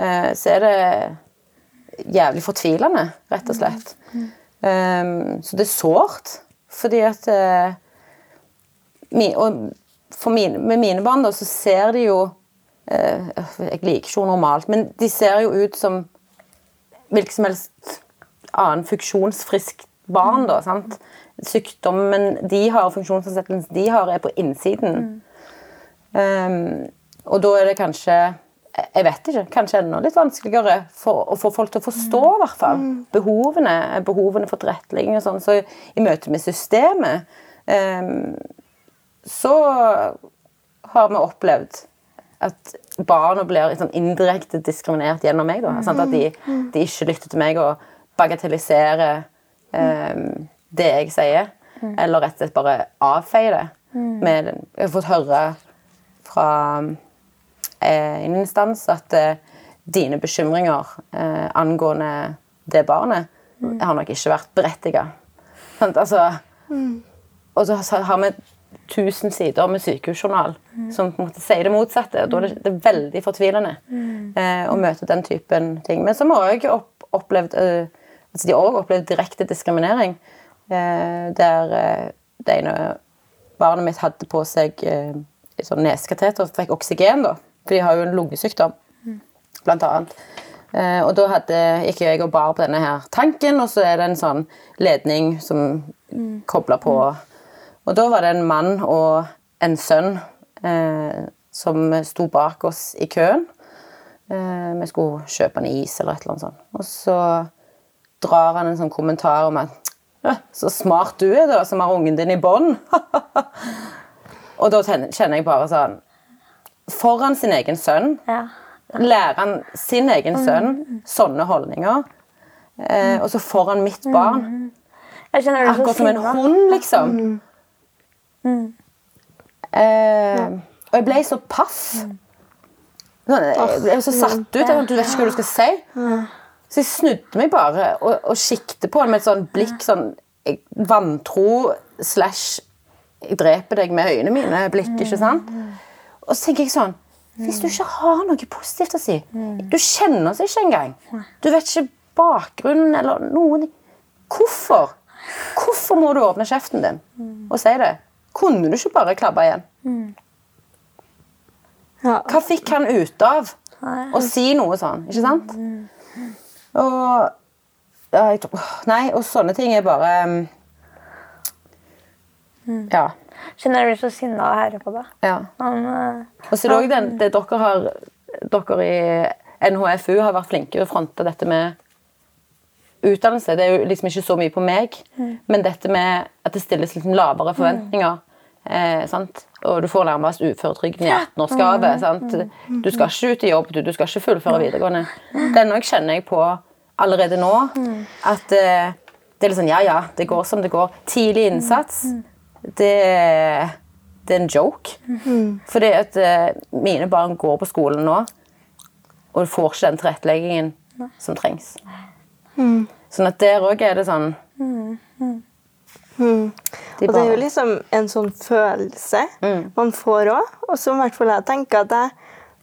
eh, så er det jævlig fortvilende, rett og slett. Um, så det er sårt, fordi at uh, mi, Og mine, med mine barn da, så ser de jo uh, Jeg liker ikke normalt, men de ser jo ut som hvilket som helst annen funksjonsfrisk barn. da, sant? Sykdommen de har, funksjonsnedsettelsen de har, er på innsiden. Um, og da er det kanskje jeg vet ikke, kanskje enda litt vanskeligere for, å få folk til å forstå mm. hvert fall, behovene, behovene for tilrettelegging. og sånn, Så i møte med systemet um, så har vi opplevd at barna blir sånn indirekte diskriminert gjennom meg. Da. Sant? At de, de, ikke lytter til meg og bagatelliserer um, det jeg sier. Eller rett og slett bare avfeier det. Med, jeg har fått høre fra eh, instans at eh, dine bekymringer eh, angående det barnet har nok ikke vært berettiga. Altså, Og så har vi 1000 sider med sykehusjournal som på en måte sier det motsatte. og Da er det, er veldig fortvilende eh, å møte den typen ting. Men så har jeg opp, opplevd eh, altså De har også opplevd direkte diskriminering. Eh, der det ene barnet mitt hadde på seg eh, sånn nesekateter og fikk oksygen. da, For de har jo en lungesykdom, blant annet. Eh, og da hadde, gikk jeg og bar på denne her tanken, og så er det en sånn ledning som kobler på. Og da var det en mann og en sønn eh, som sto bak oss i køen. Eh, vi skulle kjøpe en is eller et eller annet sånt. Og så drar han en sånn kommentar om at så smart du er, da, som har ungen din i bånd. og da kjenner jeg bare sånn Foran sin egen sønn Ja. lærer han sin egen sønn sånne holdninger. Eh, og så foran mitt barn. Er så Akkurat som en hund, liksom. Eh, og jeg ble så paff. Sånn, Jeg ble så satt ut. Du vet ikke hva du skal si. Så jeg snudde meg bare og, og siktet på ham med et sånn blikk sånn jeg- vantro slash jeg dreper deg med øynene mine blikk. ikke sant? Og så tenker jeg sånn Hvis du ikke har noe positivt å si Du kjenner oss ikke engang. Du vet ikke bakgrunnen eller noen Hvorfor? Hvorfor må du åpne kjeften din og si det? Kunne du ikke bare klabba igjen? Hva fikk han ut av å si noe sånn? Ikke sant? Og jeg, tror- Nei, og sånne ting er bare Ja. Kjenner jeg blir så sinna av å høre på det. ja. Han, uh, Og så er det det dere har Dere i NHFU har vært flinke til å fronte dette med utdannelse. Det er jo liksom ikke så mye på meg, men dette med at det stilles liksom lavere forventninger. Eh, sant? Og du får nærmest uføretrygden i 18-årsgave. sant? Du skal ikke ut i jobb, du, du skal ikke fullføre videregående. Den òg kjenner jeg på allerede nå. At eh, det er litt sånn ja, ja, det går som det går. Tidlig innsats, det, det er en joke. Fordi at eh, mine barn går på skolen nå, og får ikke den tilretteleggingen som trengs. Sånn at der òg er det sånn De Og det er jo liksom en sånn følelse man får òg, og som i hvert fall jeg tenker at jeg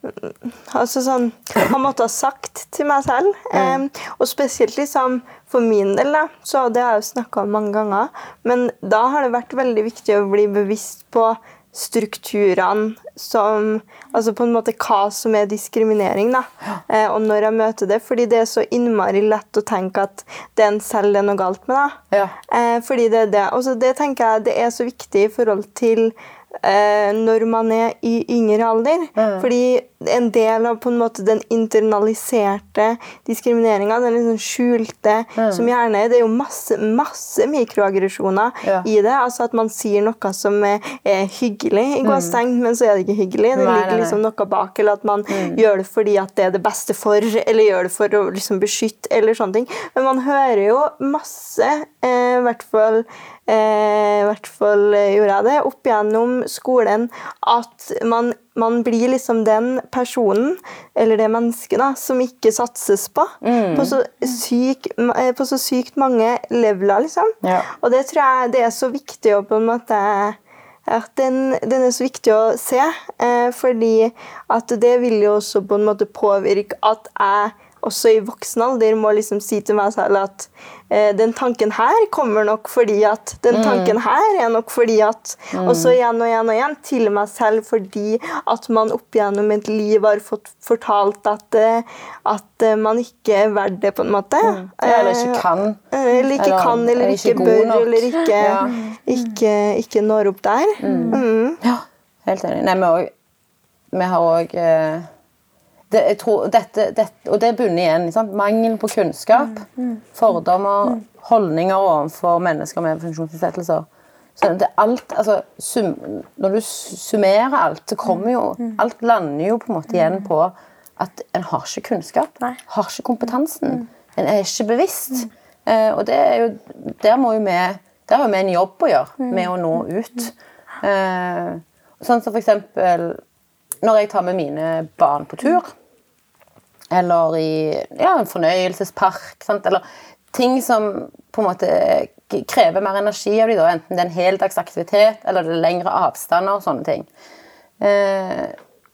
mm, altså sånn, har måttet ha sagt til meg selv. em, og spesielt liksom for min del, da, så det har jeg jo snakka om mange ganger, men da har det vært veldig viktig å bli bevisst på strukturene som Altså på en måte hva som er diskriminering, da. Eh, og når jeg møter det. Fordi det er så innmari lett å tenke at det er en selv det er noe galt med. da. Ja. Eh, fordi det er det. Og så det tenker jeg det er så viktig i forhold til når man er i yngre alder. Fordi en del av på en måte den internaliserte diskrimineringa, den liksom skjulte, som gjerne Det er jo masse, masse mikroaggresjoner Ja. i det. Altså at man sier noe som er, er hyggelig, i gåstegn, men så er det ikke hyggelig. Det Nei, ligger liksom noe bak, eller at man gjør det fordi at det er det beste for, eller gjør det for å liksom beskytte, eller sånne ting. Men man hører jo masse eh, eh, hvert fall, eh, i hvert fall gjorde jeg det, opp gjennom skolen, at man, man blir liksom den personen, eller det mennesket, da, som ikke satses på. På, så syk, eh, på så sykt mange leveler, liksom. Ja. Og det tror jeg det er så viktig å på en måte at den, den er så viktig å se, eh, fordi at det vil jo også på en måte påvirke at jeg også i voksen alder må liksom si til meg selv at eh, den tanken her kommer nok fordi at Den tanken her er nok fordi at Og så igjen og igjen og igjen til meg selv fordi at man opp gjennom et liv har fått fortalt at, eh, at eh, man ikke er verdt det, på en måte. Mm. eller ikke kan. Eh, Eller ikke Eller kan, eller er ikke, ikke bør, nok. eller ikke, Ja. ikke, ikke når opp der. Mm. Ja, helt enig. Nei, vi, også, vi har òg det, tror dette, dette, Og det bunner igjen sant? mangel på kunnskap, fordommer, holdninger overfor mennesker med funksjonsnedsettelser. Så det er alt, altså, sum, når du summerer alt, så kommer jo Alt lander jo på en måte igjen på at en har ikke kunnskap. Nei. Har ikke kompetansen. En er ikke bevisst. Eh, og det er jo, der må jo vi Der har vi en jobb å gjøre med å nå ut. Eh, sånn som for eksempel når jeg tar med mine barn på tur. Eller i ja, en fornøyelsespark. Sant? Eller ting som på en måte krever mer energi av dem. da, Enten det er en heldagsaktivitet eller det er lengre avstander. og sånne ting. Eh,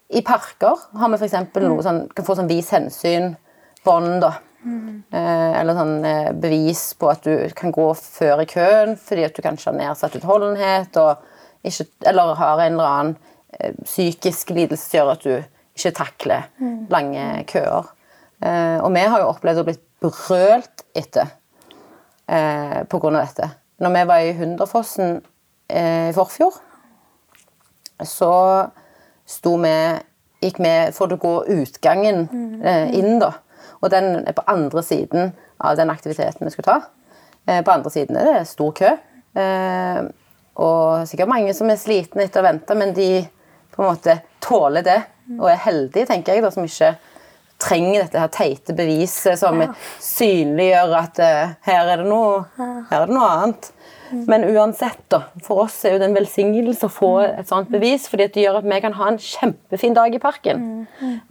I parker har vi f.eks. noe sånn, kan få sånn vis hensyn-bånd. da. Eh, eller sånn eh, bevis på at du kan gå før i køen fordi at du kanskje har nedsatt utholdenhet og ikke, eller har en eller annen eh, psykisk lidelse som gjør at du ikke takler lange køer. Eh, og vi har jo opplevd å bli brølt etter eh, av dette. Når vi var i Hunderfossen eh, i forfjor, så sto vi gikk vi for å gå utgangen eh, inn, da. Og den er på andre siden av den aktiviteten vi skulle ta. På andre siden er det stor kø. Og sikkert mange som er slitne etter å vente, men de på en måte tåler det. Og er heldige, tenker jeg, da, som ikke trenger dette her teite beviset som synliggjør at uh, her, er det noe, her er det noe annet. Men uansett, da, for oss er jo det en velsignelse å få et sånt bevis, fordi det gjør at vi kan ha en kjempefin dag i parken.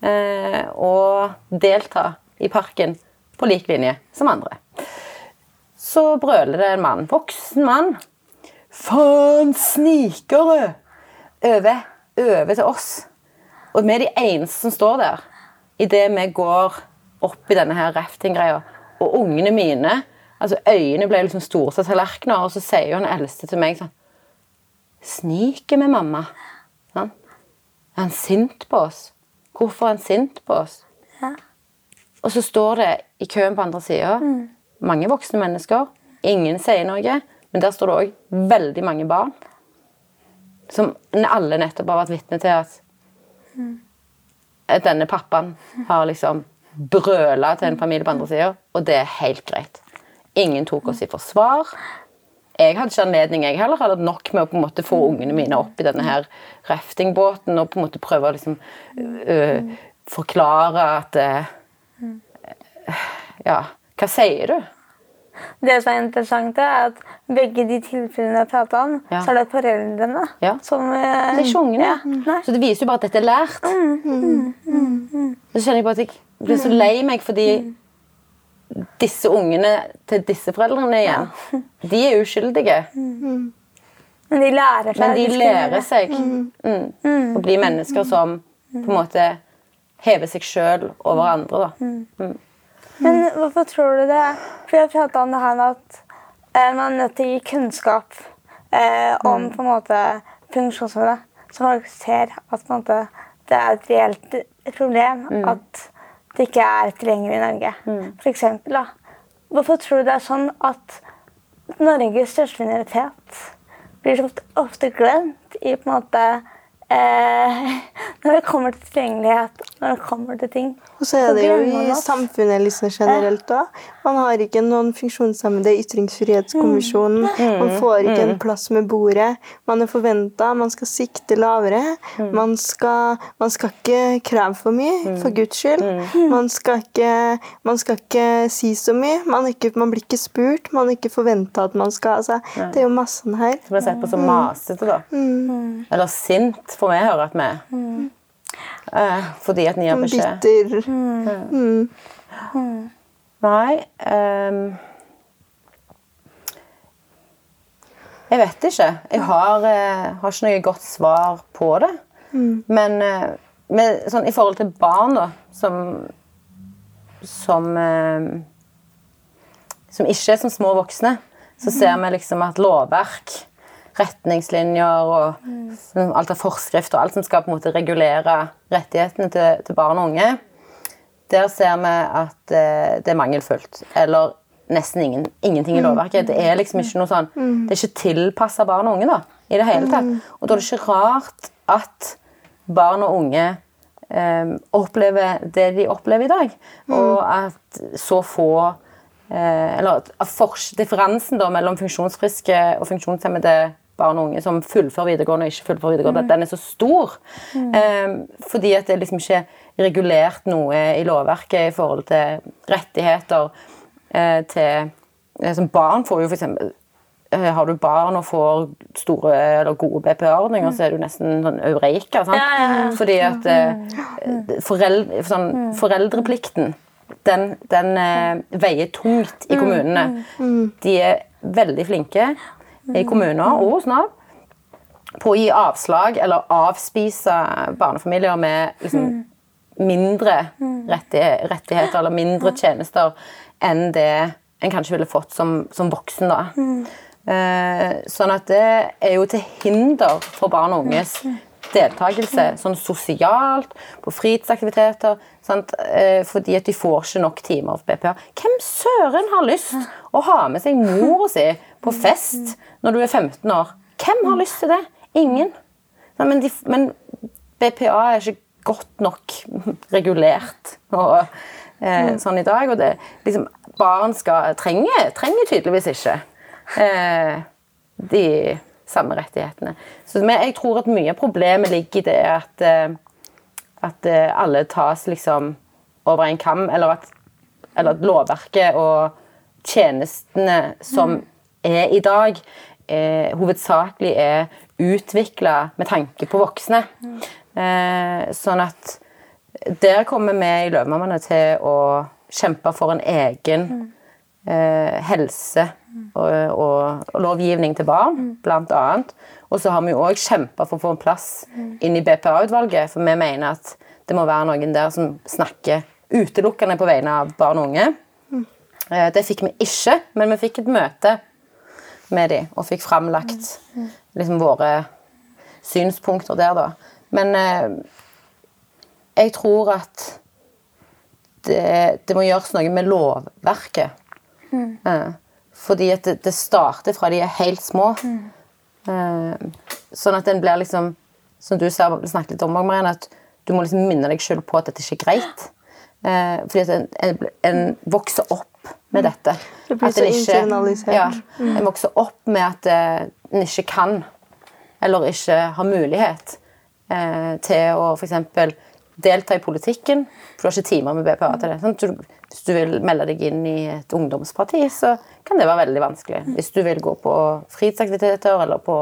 Eh, og delta i parken på lik linje som andre. Så brøler det en mann, voksen mann. Faen, snikere! Over, over til oss. Og vi er de eneste som står der idet vi går opp i denne her rafting-greia. Og ungene mine altså Øynene ble liksom store som tallerkener, og så sier jo han eldste til meg sånn Sniker med mamma? Sånn. Er han sint på oss? Hvorfor er han sint på oss? Ja. Og så står det i køen på andre sida mange voksne mennesker. Ingen sier noe, men der står det òg veldig mange barn. Som alle nettopp har vært vitne til at denne pappaen har liksom brøla til en familie på andre sida, og det er helt greit. Ingen tok oss i forsvar. Jeg hadde ikke anledning, jeg heller hadde nok med å på en måte få ungene mine opp i denne her raftingbåten og på en måte prøve å liksom øh, forklare at øh, Ja, hva sier du? Det som er interessant, er at begge de tilfellene jeg prater om, Ja. så er det foreldrene Ja. som eh, Det er ikke ungene. Ja. Så det viser jo bare at dette er lært. Så kjenner jeg bare at jeg blir så lei meg fordi disse ungene til disse foreldrene igjen, de er uskyldige. Men de lærer seg Men de lærer seg mm. å bli mennesker som på en måte hever seg sjøl over andre. da. Men hvorfor tror du det? For jeg prata om det her med at eh, man er nødt til å gi kunnskap eh, om på en måte funksjonshemmede. Så folk ser at måte, det er et reelt problem at det ikke er tilgjengelig i Norge. For eksempel, da. Hvorfor tror du det er sånn at Norges største minoritet blir ofte glemt i på en måte eh, Når det kommer til tilgjengelighet, når det kommer til ting. Og så er det jo i samfunnet liksom generelt òg. Man har ikke noen funksjonshemmede i Ytringsfrihetskommisjonen. Man får ikke en plass med bordet. Man er forventa, man skal sikte lavere. Man, skal, man skal ikke kreve for mye, for guds skyld. Man skal ikke, man skal ikke si så mye. Man, ikke, man blir ikke spurt. Man er ikke forventa at man skal altså, Det er jo masse sånn her. Som blir sett på som masete, da. Eller sint, får vi høre at vi er. Eh, fordi at ni har beskjed. Bitter. Nei um, Jeg vet ikke. Jeg har, eh, har ikke noe godt svar på det. Men eh, med, sånn, i forhold til barn, da, som Som eh, Som ikke er som små voksne, så ser vi liksom at lovverk, retningslinjer og mm. alt av forskrifter og alt som skal på en måte regulere rettighetene til, til barn og unge, der ser vi at eh, det er mangelfullt. Eller nesten ingen, ingenting i lovverket. Det er liksom ikke noe sånn Det er ikke tilpassa barn og unge da, i det hele tatt. Og da er det ikke rart at barn og unge eh, opplever det de opplever i dag. Og at så få eh, Eller at differansen da mellom funksjonsfriske og funksjonshemmede barn og unge som fullfører videregående og ikke fullfører videregående, at den er så stor. Eh, fordi at det er liksom ikke regulert noe i lovverket i forhold til rettigheter eh, til liksom som Barn får jo for eksempel eh, har du barn og får store eller gode BPA-ordninger, så er du nesten sånn eureka. Sant? Ja, ja, ja. Fordi at eh, foreldre, sånn, foreldreplikten den, den veier tungt i kommunene. De er veldig flinke i kommuner og hos Nav på å gi avslag eller avspise barnefamilier med liksom, mindre rettigheter eller mindre tjenester enn det en kanskje ville fått som, som voksen. da. Eh, sånn at det er jo til hinder for barn og unges deltakelse sånn sosialt, på fritidsaktiviteter. Sant? Eh, fordi at de får ikke nok timer for BPA. Hvem søren har lyst å ha med seg mora si på fest når du er 15 år? Hvem har lyst til det? Ingen. Nei, Men, de, men BPA er ikke godt nok regulert og, eh, sånn i dag. Og det, liksom, barn skal, trenger, trenger tydeligvis ikke eh, de samme rettighetene. Så men jeg tror at mye av problemet ligger i det at, eh, at eh, alle tas liksom over en kam, eller at, eller at lovverket og tjenestene som er i dag, eh, hovedsakelig er utvikla med tanke på voksne. Eh, sånn at der kommer vi i Løvemammaene til å kjempe for en egen eh, helse og, og, og lovgivning til barn, blant annet. Og så har vi jo òg kjempa for å få en plass inn i BPA-utvalget, for vi mener at det må være noen der som snakker utelukkende på vegne av barn og unge. Eh, Det fikk vi ikke, men vi fikk et møte med dem og fikk framlagt liksom, våre synspunkter der, da. Men eh, jeg tror at det, det må gjøres noe med lovverket. Eh, fordi at det, det starter fra de er helt små. Eh, sånn at den blir liksom Som du snakket litt om, Marianne, at du må liksom minne deg selv på at dette ikke er greit. Eh, fordi at en, en, en vokser opp med dette. Det blir så internalisert. Ja, en vokser opp med at eh, en ikke kan, eller ikke har mulighet eh, til å f.eks. delta i politikken. For du har ikke timer med BPA til det. Sånn, Du, hvis du vil melde deg inn i et ungdomsparti, så kan det være veldig vanskelig. Hvis du vil gå på fritidsaktiviteter eller på,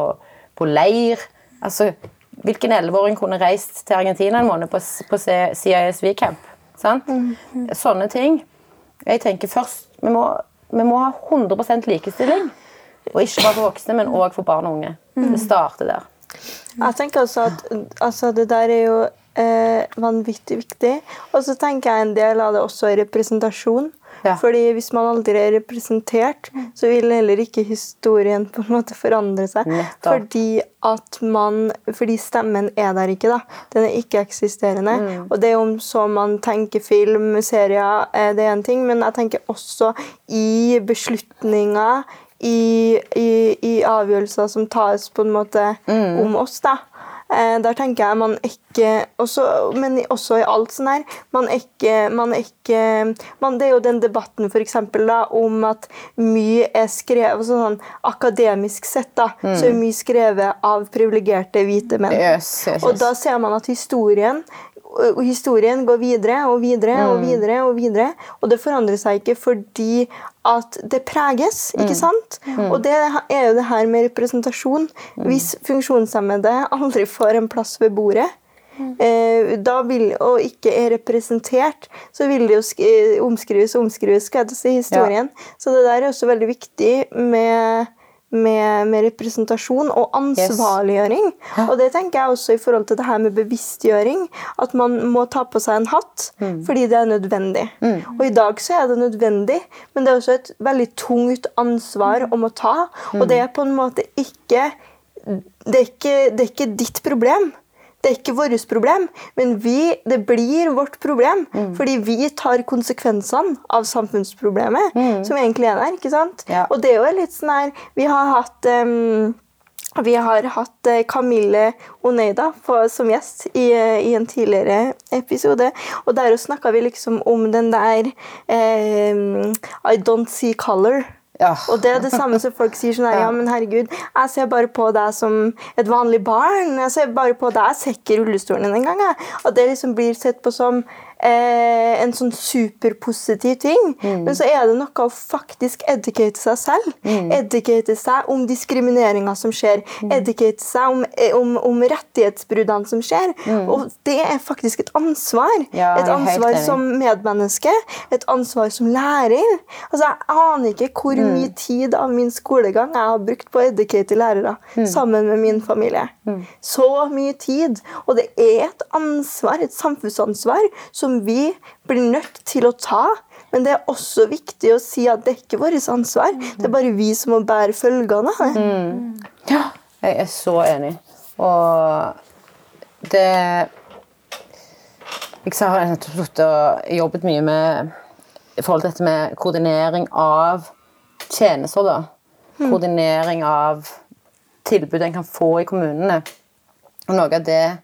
på leir altså, Hvilken elleveåring kunne reist til Argentina en måned på, på CIS CISV-camp? Sant? Sånne ting. Jeg tenker først Vi må, vi må ha 100% likestilling. Og ikke bare for voksne, men òg for barn og unge. Det starter der. Jeg tenker også at altså, det der er jo eh, vanvittig viktig. Og så tenker jeg en del av det også er representasjon. Ja. Fordi hvis man aldri er representert, så vil heller ikke historien på en måte forandre seg. Nettopp. Fordi at man Fordi stemmen er der ikke, da. Den er ikke-eksisterende. Og det om så man tenker film, serier, eh, det er en ting, men jeg tenker også i beslutninger i, i, i avgjørelser som tas på en måte om oss, da. Eh, der tenker jeg man ikke også, Men også i alt sånn her Man ikke, man ikke man, Det er jo den debatten for eksempel, da, om at mye er skrevet altså sånn Akademisk sett da, så er mye skrevet av privilegerte hvite menn. Yes, yes, Og da ser man at historien og historien går videre og videre og videre. Og videre, og det forandrer seg ikke fordi at det preges, ikke sant? Og det er jo det her med representasjon. Hvis funksjonshemmede aldri får en plass ved bordet, eh, da vil, og ikke er representert, så vil det jo eh, omskrives og omskrives skal jeg til å si, historien. Så det der er også veldig viktig med med, med representasjon og ansvarliggjøring. Og det tenker jeg også i forhold til det her med bevisstgjøring. At man må ta på seg en hatt fordi det er nødvendig. Og i dag så er det nødvendig, men det er også et veldig tungt ansvar om å ta. Og det er på en måte ikke det er ikke, det er ikke ditt problem. Det er ikke vårt problem, men vi, det blir vårt problem. Fordi vi tar konsekvensene av samfunnsproblemet som egentlig er der. ikke sant? Ja. Og det er jo litt sånn her Vi har hatt um, vi har hatt eh, Camille Oneida som gjest i, eh, i en tidligere episode. Og der snakka vi liksom om den der eh, I don't see color. Ja. Og det er det samme som folk sier sånn her, ja, men herregud, jeg ser bare på deg som et vanlig barn. Jeg ser bare på deg, jeg ser ikke rullestolen din engang. Og det liksom blir sett på som eh, en sånn superpositiv ting. Men så er det noe å faktisk educate seg selv. Educate seg om diskrimineringa som skjer. Educate seg om, eh, om, om rettighetsbruddene som skjer. Og det er faktisk et ansvar. Ja, et ansvar som medmenneske. Et ansvar som lærer. Altså, Jeg aner ikke hvor Mm. mye tid av min skolegang jeg har brukt på å educate lærere Mm. sammen med min familie. Så mye tid. Og det er et ansvar, et samfunnsansvar, som vi blir nødt til å ta. Men det er også viktig å si at det er ikke vårt ansvar. Det er bare vi som må bære følgene Mm. Mm. Jeg er så enig. Og det Jeg har sittet og jobbet mye med i forhold til dette med koordinering av tjenester. da. Koordinering av tilbud en kan få i kommunene. Og noe av det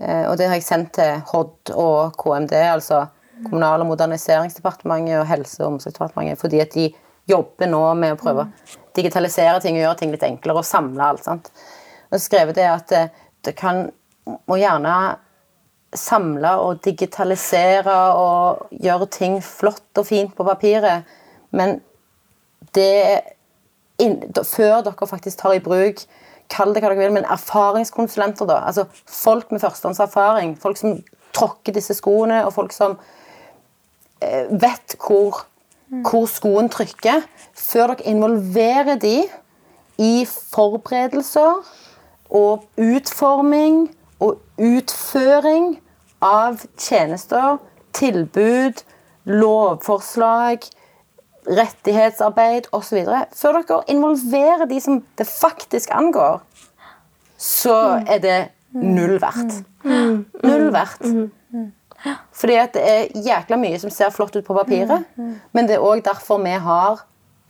Og det har jeg sendt til HOD og KMD, altså Kommunal- og moderniseringsdepartementet og Helse- og omsorgsdepartementet, fordi at de jobber nå med å prøve å digitalisere ting og gjøre ting litt enklere og samle alt. sant? Og skrevet det at det, det kan må gjerne samle og digitalisere og gjøre ting flott og fint på papiret, men det Før dere faktisk tar i bruk Kall det hva dere vil, men erfaringskonsulenter, da. Altså folk med førstehåndserfaring. Folk som tråkker disse skoene, og folk som eh, vet hvor, hvor skoen trykker. Før dere involverer de i forberedelser og utforming og utføring av tjenester, tilbud, lovforslag, rettighetsarbeid osv. Før dere involverer de som det faktisk angår, så er det null verdt. Null verdt. Fordi at det er jækla mye som ser flott ut på papiret, men det er òg derfor vi har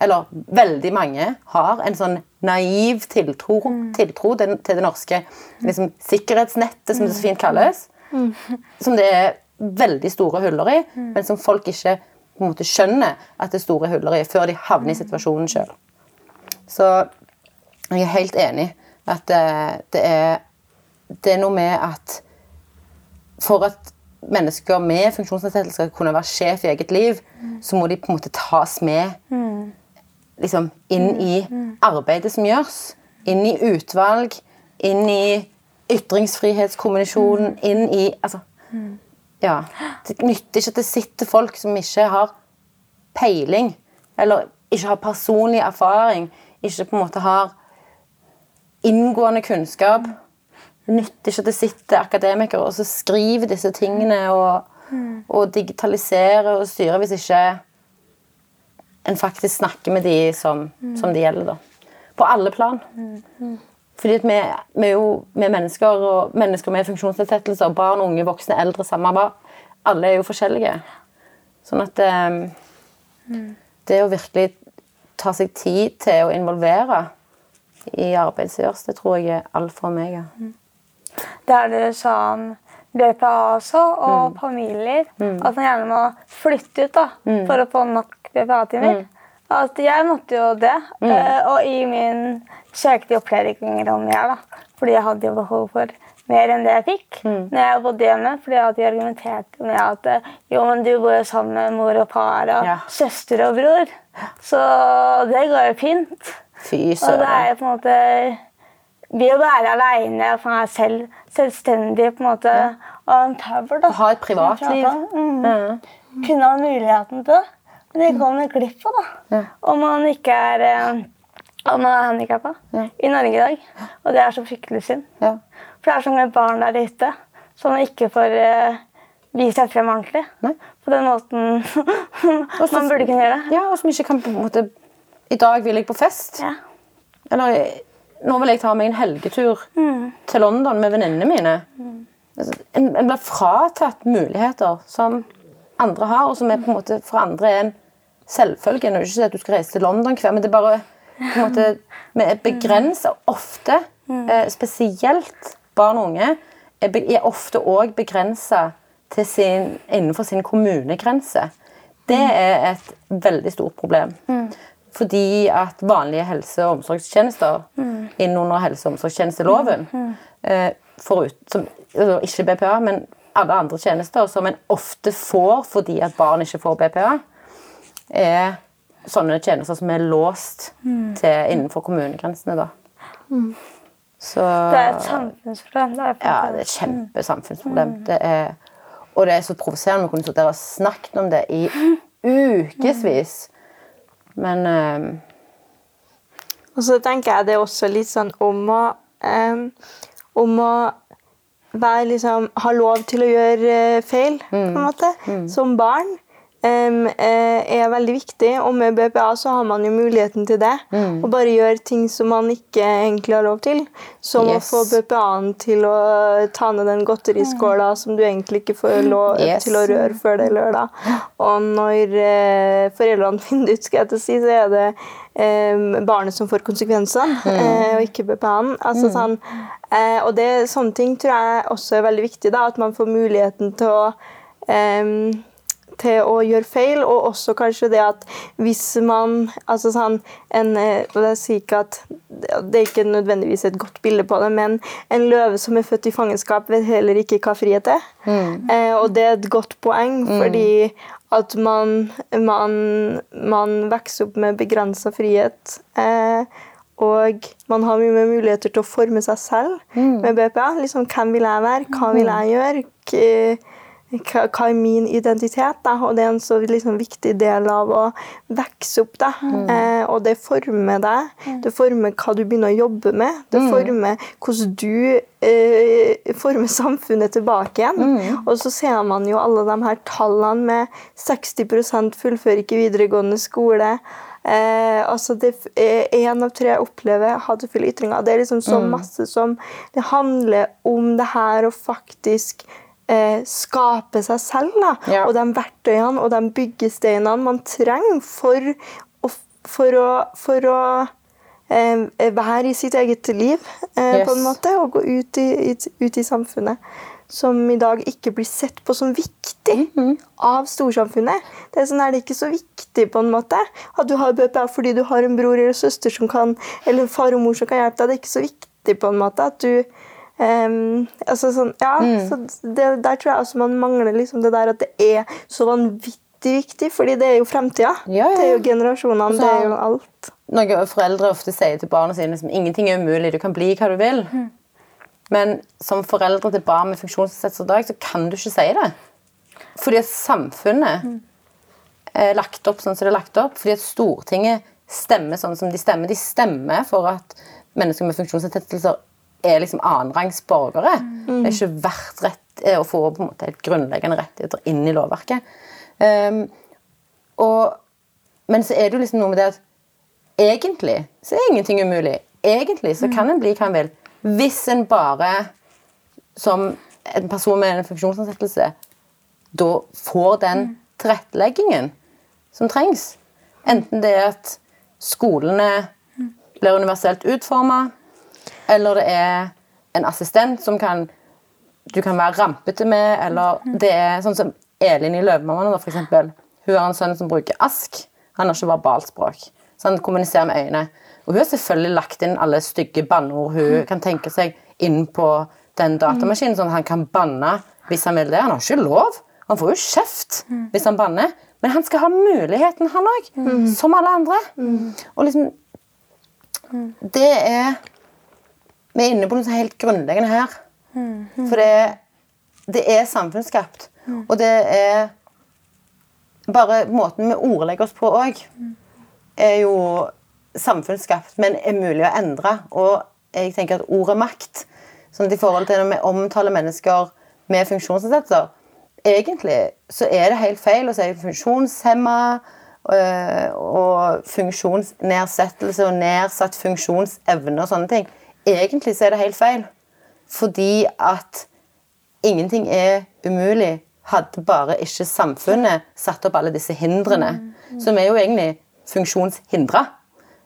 eller veldig mange har en sånn naiv tiltro, tiltro til, til det norske liksom, sikkerhetsnettet, som det så fint kalles. Som det er veldig store huller i, men som folk ikke på en måte skjønner at det er store huller i, før de havner i situasjonen sjøl. Så jeg er helt enig at det, det, er, det er noe med at for at mennesker med funksjonsnedsettelse skal kunne være sjef i eget liv, så må de på en måte tas med liksom, inn i arbeidet som gjøres. Inn i utvalg, inn i ytringsfrihetskommunisjonen, inn i altså, ja, Det nytter ikke at det sitter folk som ikke har peiling, eller ikke har personlig erfaring, ikke på en måte har inngående kunnskap. Det nytter ikke at det sitter akademikere og så skriver disse tingene og, og digitaliserer og styrer hvis ikke en faktisk snakker med de som, som det gjelder. da. På alle plan. Fordi vi, vi er jo vi er mennesker, og mennesker med funksjonsnedsettelser, barn, unge, voksne, eldre, samme hva. Alle er jo forskjellige. Sånn at eh, det å virkelig ta seg tid til å involvere i arbeidet som gjøres, det tror jeg er alfa og omega. det er det sånn BPA også, og familier. At man gjerne må flytte ut da, for å få nok BPA-timer. At jeg måtte jo det. eh, Og i min søkte jeg ganger om jeg, da. Fordi jeg hadde jo behov for mer enn det jeg fikk når jeg bodde hjemme. Fordi at de argumenterte med at eh, jo, men du bor jo sammen med mor og far og Ja. søster og bror. Så det går jo fint. Fy søren. Og det er jo på en måte Ved å være aleine og være selv, selvstendig på en måte og en power, da. Ha et privatliv. Mm. Ja. Kunne ha muligheten til det. Men det går man glipp av, da. Ja. Om man ikke er eh, man er handikappa Ja. i Norge i dag. Og det er så fryktelig synd. Ja. For det er så mange barn der ute som ikke får uh, vist seg frem ordentlig. Nei. På den måten man burde kunne gjøre det. Ja, og som ikke kan på en måte I dag vil jeg på fest. Ja. Eller nå vil jeg ta meg en helgetur til London med venninnene mine. Mm. En, en blir fratatt muligheter som andre har, og som er på en måte for andre er en selvfølge. Nå er det ikke at du skal reise til London hver, men det er bare måte, Vi er begrensa ofte, eh, spesielt barn og unge, er, ofte òg begrensa innenfor sin kommunegrense. Det er et veldig stort problem. Fordi at vanlige helse- og omsorgstjenester inn under helse- og omsorgstjenesteloven eh, forut, som, altså Ikke BPA, men alle andre tjenester som en ofte får fordi at barn ikke får BPA, er sånne tjenester som er låst til innenfor kommunegrensene. da. Så Det er et samfunnsproblem. Det er ja, det er et kjempesamfunnsproblem. Det er, og det er så provoserende Vi kunne sittet og snakket om det i ukevis. Men um, Og så tenker jeg det er også litt sånn om å um, Om å være liksom Ha lov til å gjøre eh, feil, på en måte, som barn. Eh, er veldig viktig, og med BPA så har man jo muligheten til det. og bare gjøre ting som man ikke egentlig har lov til. Som Yes. å få BPA-en til å ta ned den godteriskåla som du egentlig ikke får lov Yes. til å røre før det er lørdag. Og når eh, foreldrene finner det ut, skal jeg til å si, så er det eh, barnet som får konsekvensene, eh, og ikke BPA-en. Altså, sånn, eh, og det, sånne ting tror jeg også er veldig viktig. Da, at man får muligheten til å til å gjøre feil, og også kanskje det at hvis man altså sånn, en, eh, Jeg sier ikke at det er ikke nødvendigvis et godt bilde på det, men en løve som er født i fangenskap, vet heller ikke hva frihet er. Eh, og det er et godt poeng, fordi at man, man, man vokser opp med begrensa frihet. Eh, og man har mye mer muligheter til å forme seg selv med BPA. Liksom, hvem vil jeg være? Hva vil jeg gjøre? Hva, hva er min identitet? Da? Og det er en så liksom, viktig del av å vokse opp. Da. Eh, og det former deg. Det former hva du begynner å jobbe med. Det former hvordan du eh, former samfunnet tilbake igjen. Og så ser man jo alle de her tallene med 60 fullfører ikke videregående skole. Eh, altså det Én av tre opplever hatefulle ytringer. Det er liksom så masse som Det handler om det her å faktisk eh, skape seg selv. Da. Ja. Og de verktøyene og de byggesteinene man trenger for å, for å, for å eh, være i sitt eget liv, eh, Yes. på en måte, og gå ut i, ut, ut i samfunnet. Som i dag ikke blir sett på som viktig Mhm. av storsamfunnet. Det er sånn er det ikke så viktig på en måte at du har BPA fordi du har en bror eller søster som kan, eller far og mor som kan hjelpe deg. Det er ikke så viktig på en måte at du ehm, altså sånn, ja, Mm. så det, Der tror jeg også man mangler liksom det der at det er så vanvittig viktig, fordi det er jo fremtida. Ja, ja, Det er jo generasjonene, Og så det er jo alt. Noe foreldre ofte sier til barna sine som ingenting er umulig, du kan bli hva du vil. Men som foreldre til barn med funksjonsnedsettelser i dag, så kan du ikke si det. Fordi at samfunnet er lagt opp sånn som det er lagt opp. Fordi at Stortinget stemmer sånn som de stemmer. De stemmer for at mennesker med funksjonsnedsettelser er liksom annenrangs borgere. Det er ikke verdt rett eh, å få på en måte helt grunnleggende rettigheter inn i lovverket. Um, og, men så er det jo liksom noe med det at egentlig så er ingenting umulig. Egentlig så kan en bli hva en vil. Hvis en bare, som en person med en funksjonsansettelse, da får den tilretteleggingen som trengs. Enten det er at skolene blir universelt utforma, eller det er en assistent som kan du kan være rampete med, eller det er sånn som Elin i Løvemammaene, da, for eksempel. Hun har en sønn som bruker ask. Han har ikke verbalspråk. Så han kommuniserer med øynene. Og hun har selvfølgelig lagt inn alle stygge banneord hun kan tenke seg inn på den datamaskinen, sånn at han kan banne hvis han vil det. Han har ikke lov. Han får jo kjeft hvis han banner. Men han skal ha muligheten, han òg. Som alle andre. Og liksom Det er Vi er inne på noe sånn helt grunnleggende her. For det, det er samfunnsskapt. Og det er Bare måten vi ordlegger oss på òg, er jo samfunnsskapt, men er mulig å endre. Og jeg tenker at ordet makt, sånn at i forhold til når vi omtaler mennesker med funksjonsnedsettelser Egentlig så er det helt feil å si funksjonshemma øh, og funksjonsnedsettelse og nedsatt funksjonsevne og sånne ting. Egentlig så er det helt feil. Fordi at ingenting er umulig hadde bare ikke samfunnet satt opp alle disse hindrene. Som er jo egentlig funksjonshindra.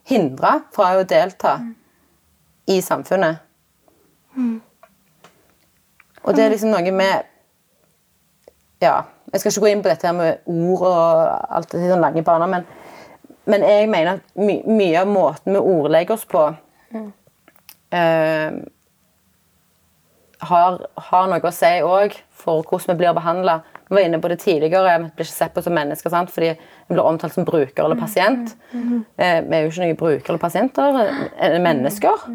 Hindra fra å delta i samfunnet. Og det er liksom noe med Ja, jeg skal ikke gå inn på dette her med ord og alt det sånn lange baner, men, men jeg mener at my, mye av måten vi ordlegger oss på eh, har, har noe å si òg for hvordan vi blir behandla. Vi var inne på det tidligere, vi blir ikke sett på som mennesker sant? fordi vi blir omtalt som bruker eller pasient. Eh, vi er jo ikke noen bruker eller pasienter, men er mennesker.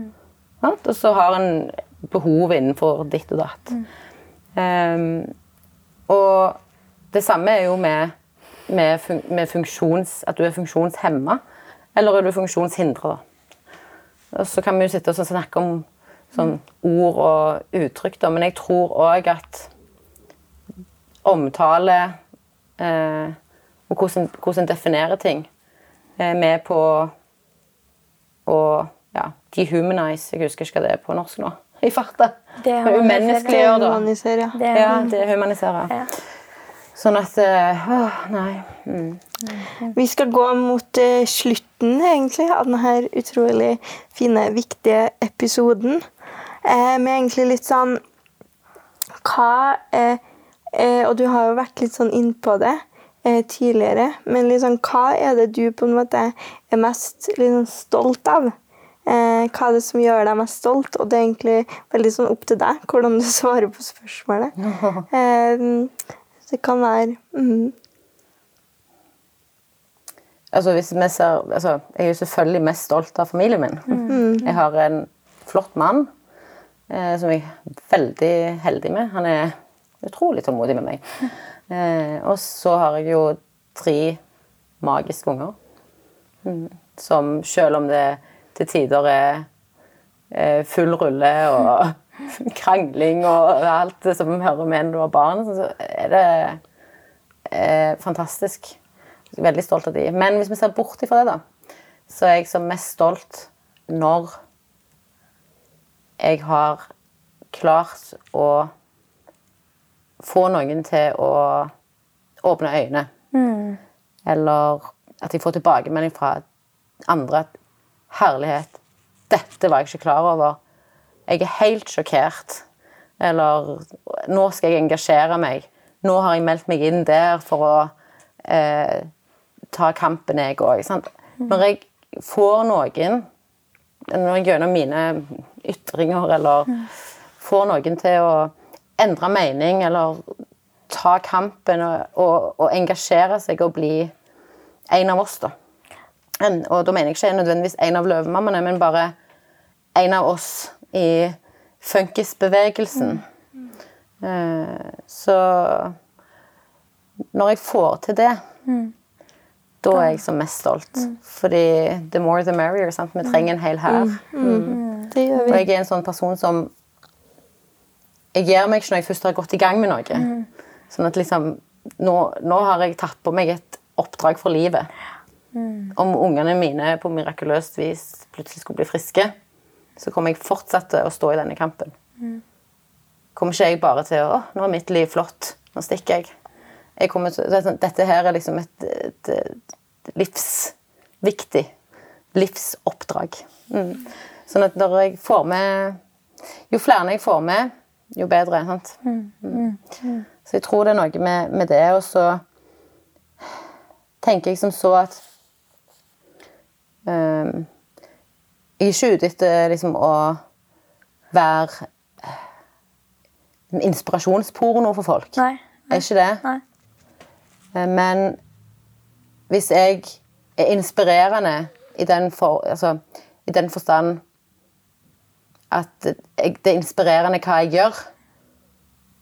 Sant? Og så har en behov innenfor ditt og datt. Eh, og det samme er jo med, med, fun med funksjons, at du er funksjonshemma. Eller er du funksjonshindra? Og så kan vi jo sitte og snakke om sånn ord og uttrykk, da, men jeg tror òg at omtale eh, og hvordan, hvordan en definerer ting, er med på å ja, dehumanize Jeg husker ikke hva det er på norsk nå. I farta. Umenneskeliggjør, da. Humanisere, ja. Det, Ja, dehumanisere. Ja. Sånn at Åh, nei. Mm. Vi skal gå mot eh, slutten egentlig av denne utrolig fine, viktige episoden. Eh, med egentlig litt sånn Hva eh, eh, Og du har jo vært litt sånn innpå det eh, tidligere. Men liksom, hva er det du på en måte er mest liksom, stolt av? Eh, hva er det som gjør deg mest stolt? Og det er egentlig veldig sånn opp til deg hvordan du svarer på spørsmålet. Det kan være mm, Altså, ser, altså, jeg er jo selvfølgelig mest stolt av familien min. Jeg har en flott mann eh, som jeg er veldig heldig med. Han er utrolig tålmodig med meg. Eh, og så har jeg jo tre magiske unger. Mm. Som selv om det til tider er eh, full rulle og krangling og alt det som hører med når du har barn, så er det eh, fantastisk. Veldig stolt av de. Men hvis vi ser bort ifra det, da, så er jeg som mest stolt når jeg har klart å få noen til å åpne øyne. Eller at jeg får tilbakemelding fra andre at herlighet, dette var jeg ikke klar over. Jeg er helt sjokkert. Eller nå skal jeg engasjere meg. Nå har jeg meldt meg inn der for å eh, ta kampen, jeg òg. Når jeg får noen når jeg gjennom mine ytringer eller får noen til å endre mening eller ta kampen og, og, og engasjere seg og bli en av oss, da. En, og da mener jeg ikke nødvendigvis en av løvemammaene, men bare en av oss i funkisbevegelsen. Eh, så når jeg får til det, da er jeg som mest stolt. Fordi the more the merrier. Sant? Vi trenger en hel hær. Det gjør Og jeg er en sånn person som Jeg gir meg ikke når jeg først har gått i gang med noe. Sånn at liksom nå, nå har jeg tatt på meg et oppdrag for livet. Om ungene mine på mirakuløst vis plutselig skulle bli friske, så kommer jeg fortsatt til å stå i denne kampen. Kommer ikke jeg bare til Å, nå er mitt liv flott. Nå stikker jeg. Til, sånn- dette her er liksom et, et, et livsviktig livsoppdrag. Mm. Sånn at når jeg får med Jo flere jeg får med, jo bedre. sant? Mm. Så jeg tror det er noe med, med det. Og så tenker jeg som så at um, Jeg er ikke ute etter liksom å være en inspirasjonsporno for folk. Nei. Nei. er ikke det. Nei. Eh, Men hvis jeg er inspirerende i den, for, altså, i den forstand at jeg, det er inspirerende hva jeg gjør,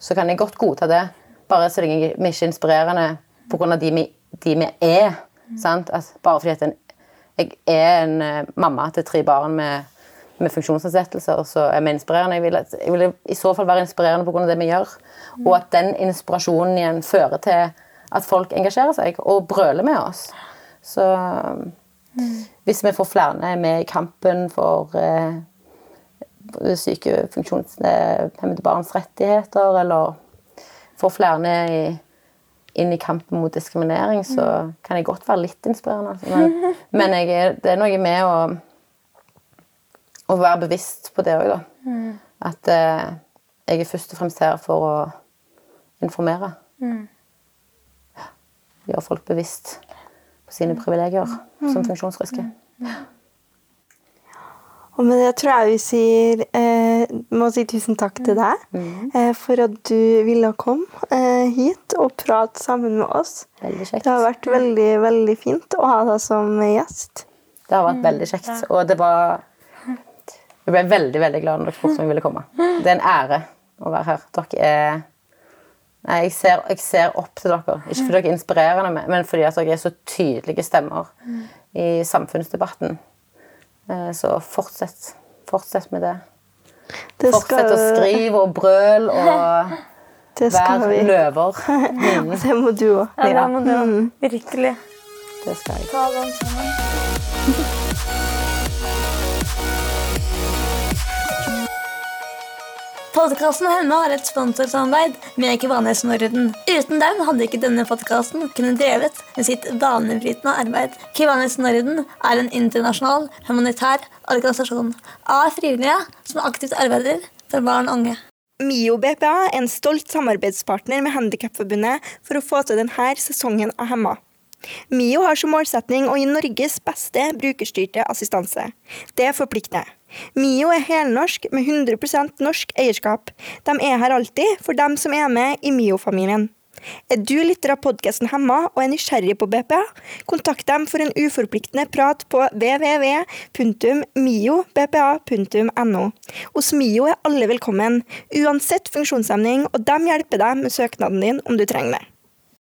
så kan jeg godt godta det. Bare så lenge vi ikke er inspirerende pga. De, vi- de vi er. At bare fordi en, jeg er en uh, mamma til tre barn med, med funksjonsnedsettelser, så er vi inspirerende. Jeg vil, jeg vil i så fall være inspirerende pga. det vi gjør. Og at den inspirasjonen igjen fører til at folk engasjerer seg og brøler med oss. Så hvis vi får flere med i kampen for eh, syke funksjonshemmede barns rettigheter, eller får flere i, inn i kampen mot diskriminering, så kan jeg godt være litt inspirerende. altså. Men, men jeg det er noe med å, å være bevisst på det òg, da. At eh, jeg er først og fremst her for å informere. Gjøre folk bevisst på sine privilegier som funksjonsfriske. Og med det tror jeg vi sier, eh, må si tusen takk til deg eh, for at du ville komme eh, hit og prate sammen med oss. Veldig kjekt. Det har vært veldig, veldig fint å ha deg som gjest. Det har vært veldig kjekt. Og det var Jeg ble veldig veldig glad når dere spurte om jeg ville komme. Det er en ære å være her. Dere er Nei, jeg ser, jeg ser opp til dere. Ikke fordi dere er inspirerende, men fordi at dere er så tydelige stemmer i samfunnsdebatten. Eh, Så fortsett. Fortsett med det. Det Fortsett å skrive og brøle og være løver. Mm, Det må du òg. Ja, det må du virkelig det skal jeg. ta den sammen. Podkasten Hemma har et sponsorsamarbeid med Kivanes Norden. Uten dem hadde ikke denne podkasten kunnet drevet med sitt banebrytende arbeid. Kivanes Norden er en internasjonal humanitær organisasjon av frivillige som aktivt arbeider for barn og unge. MIO BPA er en stolt samarbeidspartner med Handikapforbundet for å få til denne sesongen av Hemma. MIO har som målsetning å gi Norges beste brukerstyrte assistanse. Det forplikter. MIO er helnorsk med 100% norsk eierskap. De er her alltid for dem som er med i MIO-familien. Er du lytter av podkasten Hemma og er nysgjerrig på BPA? Kontakt dem for en uforpliktende prat på www.miobpa.no. Hos MIO er alle velkommen, uansett funksjonshemning, og de hjelper deg med søknaden din om du trenger det.